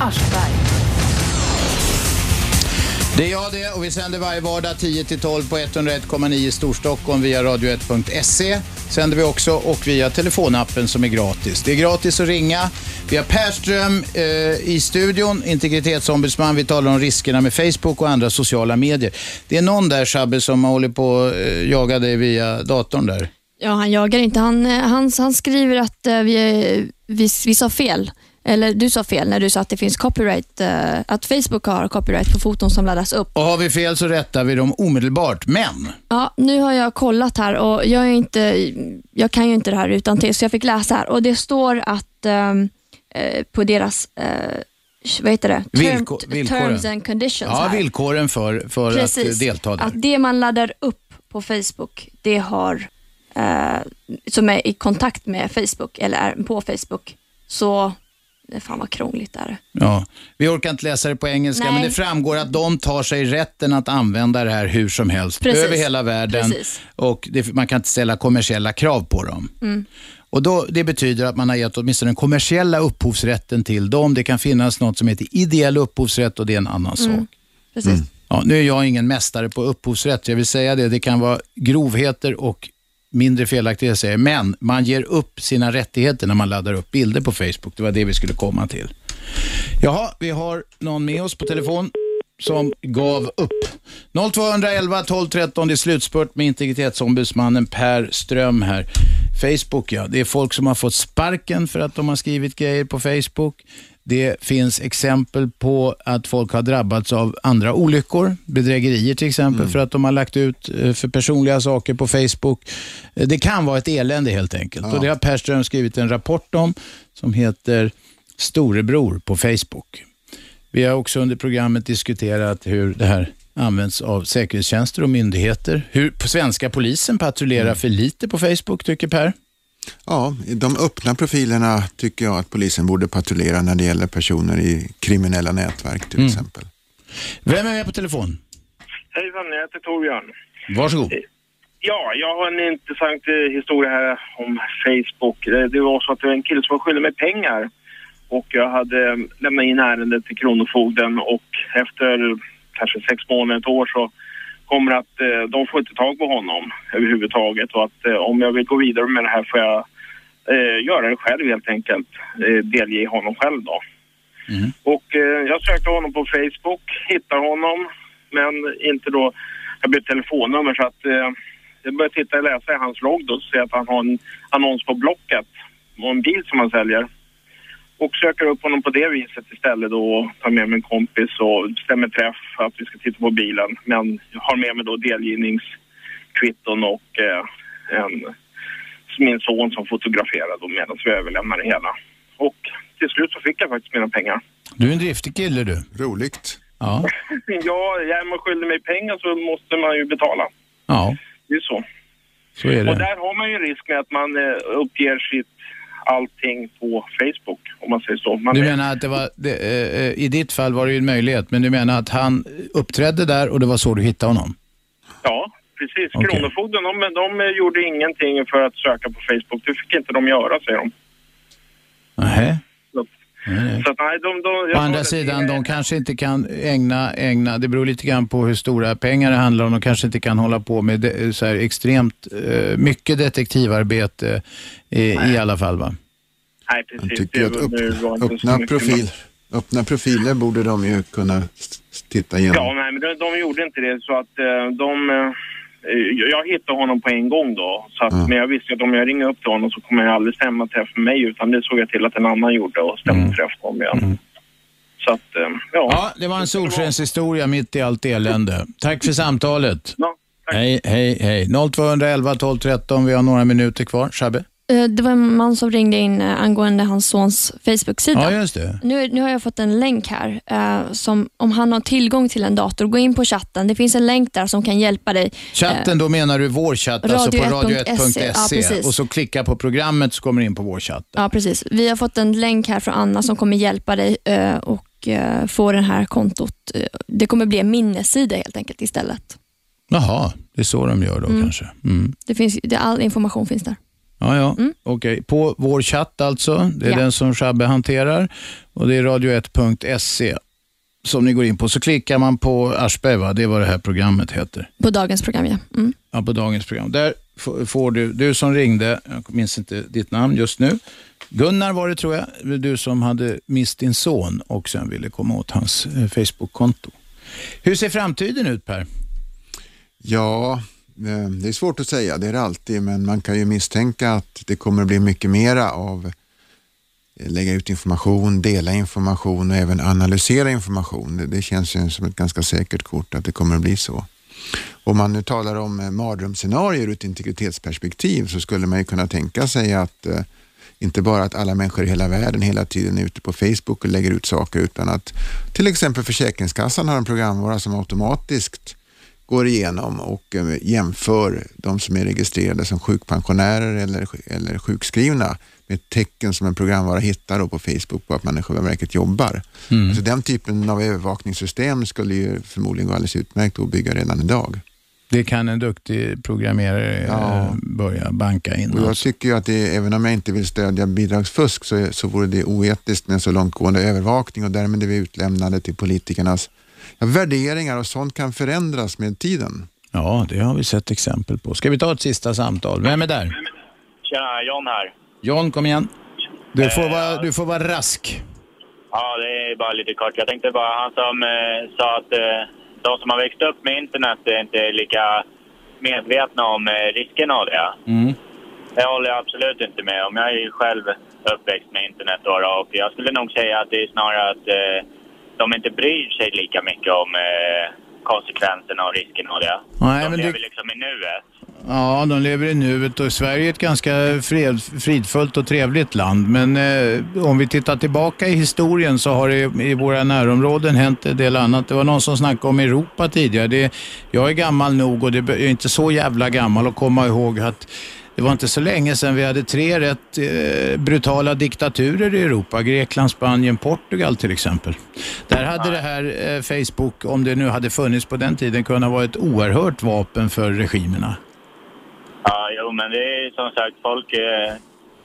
Det är jag det och vi sänder varje vardag 10-12 på 101,9 Storstockholm via radio1.se. Sänder vi också och via telefonappen som är gratis. Det är gratis att ringa. Vi har Per Ström eh, i studion, integritetsombudsman. Vi talar om riskerna med Facebook och andra sociala medier. Det är någon där, Shabbe, som håller på att eh, jaga dig via datorn där. Ja, han jagar inte. Han, eh, han, han skriver att eh, vi, vi, vi sa fel. Eller du sa fel när du sa att det finns copyright, eh, att Facebook har copyright på foton som laddas upp. Och har vi fel så rättar vi dem omedelbart. Men Ja, nu har jag kollat här och jag, är inte, jag kan ju inte det här utan till så jag fick läsa här och det står att ehm, eh, på deras, eh, vad heter det? Villkor- villkoren. Terms and conditions ja, här. villkoren för, för att Precis. eh, delta där. Att det man laddar upp på Facebook, det har, eh, som är i kontakt med Facebook eller är på Facebook, så, det fan vad krångligt det är. Ja, vi orkar inte läsa det på engelska, Nej. men det framgår att de tar sig rätten att använda det här hur som helst, Precis. över hela världen. Precis. Och det, man kan inte ställa kommersiella krav på dem. Mm. Och då, Det betyder att man har gett åtminstone den kommersiella upphovsrätten till dem. Det kan finnas något som heter ideell upphovsrätt och det är en annan Mm. sak. Precis. Ja, nu är jag ingen mästare på upphovsrätt, jag vill säga det. Det kan vara grovheter och mindre felaktiga säger men man ger upp sina rättigheter när man laddar upp bilder på Facebook. Det var det vi skulle komma till. Jaha, vi har någon med oss på telefon som gav upp. 0211 12 13, det är slutspurt med integritetsombudsmannen Per Ström här. Facebook, ja. Det är folk som har fått sparken för att de har skrivit grejer på Facebook. Det finns exempel på att folk har drabbats av andra olyckor, bedrägerier till exempel, för att de har lagt ut eh, för personliga saker på Facebook. Eh, Det kan vara ett elände helt enkelt. Och Det har Per Ström skrivit en rapport om som heter Storebror på Facebook. Vi har också under programmet diskuterat hur det här används av säkerhetstjänster och myndigheter. Hur svenska polisen patrullerar för lite på Facebook, tycker Per? Ja, de öppna profilerna tycker jag att polisen borde patrullera när det gäller personer i kriminella nätverk till Mm. exempel. Vem är med på telefon? Hejsan, jag heter Torbjörn. Varsågod. Ja, jag har en intressant eh, historia här om Facebook. Eh, Det var så att det var en kille som var skyldig mig pengar. Och jag hade eh, lämnat in ärendet till Kronofogden och efter kanske sex månader, ett år så kommer att eh, de får inte tag på honom överhuvudtaget och att eh, om jag vill gå vidare med det här får jag eh, göra det själv helt enkelt. Eh, delge honom själv då. Och eh, jag sökte honom på Facebook, hittade honom, men inte då, jag bytte telefonnummer så att eh, jag började titta och läsa i hans logg då och ser att han har en annons på Blocket och en bil som han säljer. Och söker upp honom på det viset istället då och tar med mig en kompis och bestämmer träff för att vi ska titta på bilen. Men jag har med mig då delgivningskvitton och eh, en, min son som fotograferar då medan vi överlämnar det hela. Och till slut så fick jag faktiskt mina pengar. Du är en driftig kille du. Roligt. Ja. ja, är man skyldig mig pengar så måste man ju betala. Ja, Det är så. så är Och det. där har man ju risk med att man eh, uppger sitt allting på Facebook, om man säger så. Man Du menar att det var, det, eh, eh, i ditt fall var det ju en möjlighet, men du menar att han uppträdde där och det var så du hittade honom? Ja, precis. Okej. Kronofogden, de, de gjorde ingenting för att söka på Facebook. Det fick inte de göra, säger de. Nähä. Så att, nej, de, de, Å andra sidan, de kanske inte kan ägna, ägna, det beror lite grann på hur stora pengar det handlar om, de kanske inte kan hålla på med de, så här extremt eh, mycket detektivarbete i, i alla fall va? Nej, precis. Jag tycker att upp, öppna, profil, öppna profiler borde de ju kunna titta igenom. Ja, nej, men de, de gjorde inte det. Så att eh, de... eh, Jag hittade honom på en gång då. Så att, Men jag visste att om jag ringer upp till honom så kommer jag aldrig stämma träff med mig. Utan det såg jag till att en annan gjorde och stämde träff på honom igen. Så att, eh, ja. Ja, det var en solskenshistoria mitt i allt elände. Tack för samtalet. Hej, hej, hej. 0211 12 13, vi har några minuter kvar. Shabbe? Eh, Det var en man som ringde in eh, angående hans sons Facebook-sida. Ja, just det. Nu, nu har jag fått en länk här. Eh, som Om han har tillgång till en dator, gå in på chatten. Det finns en länk där som kan hjälpa dig. Chatten, då menar du vår chatt, alltså på radio1.se. Ja, radio1.se. precis. och så klicka på programmet så kommer du in på vår chatt. Ja, precis. Vi har fått en länk här från Anna som kommer hjälpa dig eh, och eh, få det här kontot. eh, Det kommer bli en minnessida helt enkelt istället. Jaha, det är så de gör då Mm. kanske. Mm. Det finns, det, all information finns där. Ja, ja. Okej. På vår chatt alltså. Det är Ja. den som Shabbe hanterar. Och det är radio1.se som ni går in på. Så klickar man på Aschberg, va? det är vad det här programmet heter. På dagens program, ja. Mm. Ja, på dagens program. Där får du, du som ringde, jag minns inte ditt namn just nu. Gunnar var det tror jag, du som hade mist din son och sen ville komma åt hans eh, Facebook-konto. Hur ser framtiden ut Per? Ja, Eh, det är svårt att säga, det är det alltid, men man kan ju misstänka att det kommer att bli mycket mera av eh, lägga ut information, dela information och även analysera information. Det, det känns ju som ett ganska säkert kort att det kommer att bli så. Om man nu talar om eh, mardrömsscenarier ur ett integritetsperspektiv så skulle man ju kunna tänka sig att inte bara att alla människor i hela världen hela tiden är ute på Facebook och lägger ut saker utan att till exempel Försäkringskassan har en programvara som automatiskt går igenom och eh, jämför de som är registrerade som sjukpensionärer eller, eller sjukskrivna med tecken som en programvara hittar på Facebook på att man i själva verket jobbar. Mm. Så den typen av övervakningssystem skulle ju förmodligen gå alldeles utmärkt att bygga redan idag. Det kan en duktig programmerare eh, börja banka in. Och jag alltså. tycker att det, även om jag inte vill stödja bidragsfusk så, så vore det oetiskt med en så långtgående övervakning och därmed är vi utlämnade till politikernas ja, värderingar och sånt kan förändras med tiden. Ja, det har vi sett exempel på. Ska vi ta ett sista samtal? Vem är där? Tjena, John här. John, kom igen. Du Eh, får vara, du får vara rask. Ja, det är bara lite kort. Jag tänkte bara, han som eh, sa att eh, de som har växt upp med internet är inte lika medvetna om eh, riskerna av det. Mm. Det håller jag absolut inte med om. Jag är ju själv uppväxt med internet då, då, och jag skulle nog säga att det är snarare att eh, de inte bryr sig lika mycket om eh, konsekvenserna och riskerna av det. Nej, de men lever det- liksom i nuet. Ja, de lever i nuet och Sverige är ett ganska fred, fridfullt och trevligt land. Men eh, om vi tittar tillbaka i historien så har det i våra närområden hänt en del annat. Det var någon som snackade om Europa tidigare. Det, jag är gammal nog och det är inte så jävla gammal att komma ihåg att det var inte så länge sedan vi hade tre rätt eh, brutala diktaturer i Europa. Grekland, Spanien, Portugal till exempel. Där hade det här eh, Facebook, om det nu hade funnits på den tiden, kunnat vara ett oerhört vapen för regimerna. Ja, jo, men det är som sagt, folk, eh,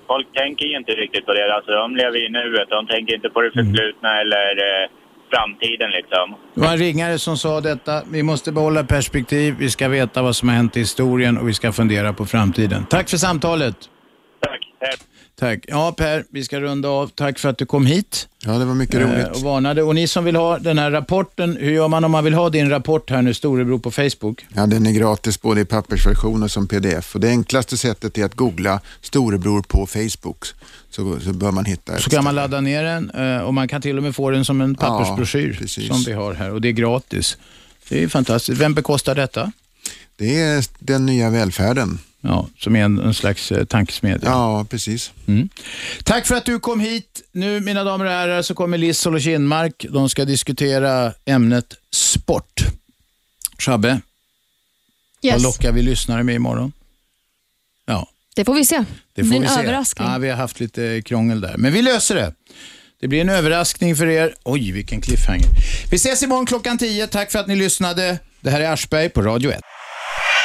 folk tänker ju inte riktigt på det. Alltså, de lever i nuet. De tänker inte på det förflutna eller eh, framtiden liksom. Det var en ringare som sa detta. Vi måste behålla perspektiv, vi ska veta vad som har hänt i historien och vi ska fundera på framtiden. Tack för samtalet. Tack. Tack. Ja, Per, vi ska runda av. Tack för att du kom hit. Ja, det var mycket Eh, roligt. Och varnade. Och ni som vill ha den här rapporten, hur gör man om man vill ha din rapport här nu, Storebror på Facebook? Ja, den är gratis både i pappersversion och som pdf. Och det enklaste sättet är att googla storebror på Facebook. Så, så bör man hitta Så kan man ladda ner den eh, och man kan till och med få den som en Ja, pappersbroschyr precis. som vi har här och det är gratis. Det är fantastiskt. Vem bekostar detta? Det är den nya välfärden. Ja, som är en, en slags eh, tankesmedja. Ja, precis. Mm. Tack för att du kom hit. Nu, mina damer och herrar, så kommer Lissol och Kinmark. De ska diskutera ämnet sport. Shabbe, vad Yes. lockar vi lyssnare med imorgon? Ja, Det får vi se. det Det får blir vi en se. överraskning. Ja, vi har haft lite krångel där, men vi löser det. Det blir en överraskning för er. Oj, vilken cliffhanger. Vi ses imorgon klockan 10. Tack för att ni lyssnade. Det här är Aschberg på Radio 1.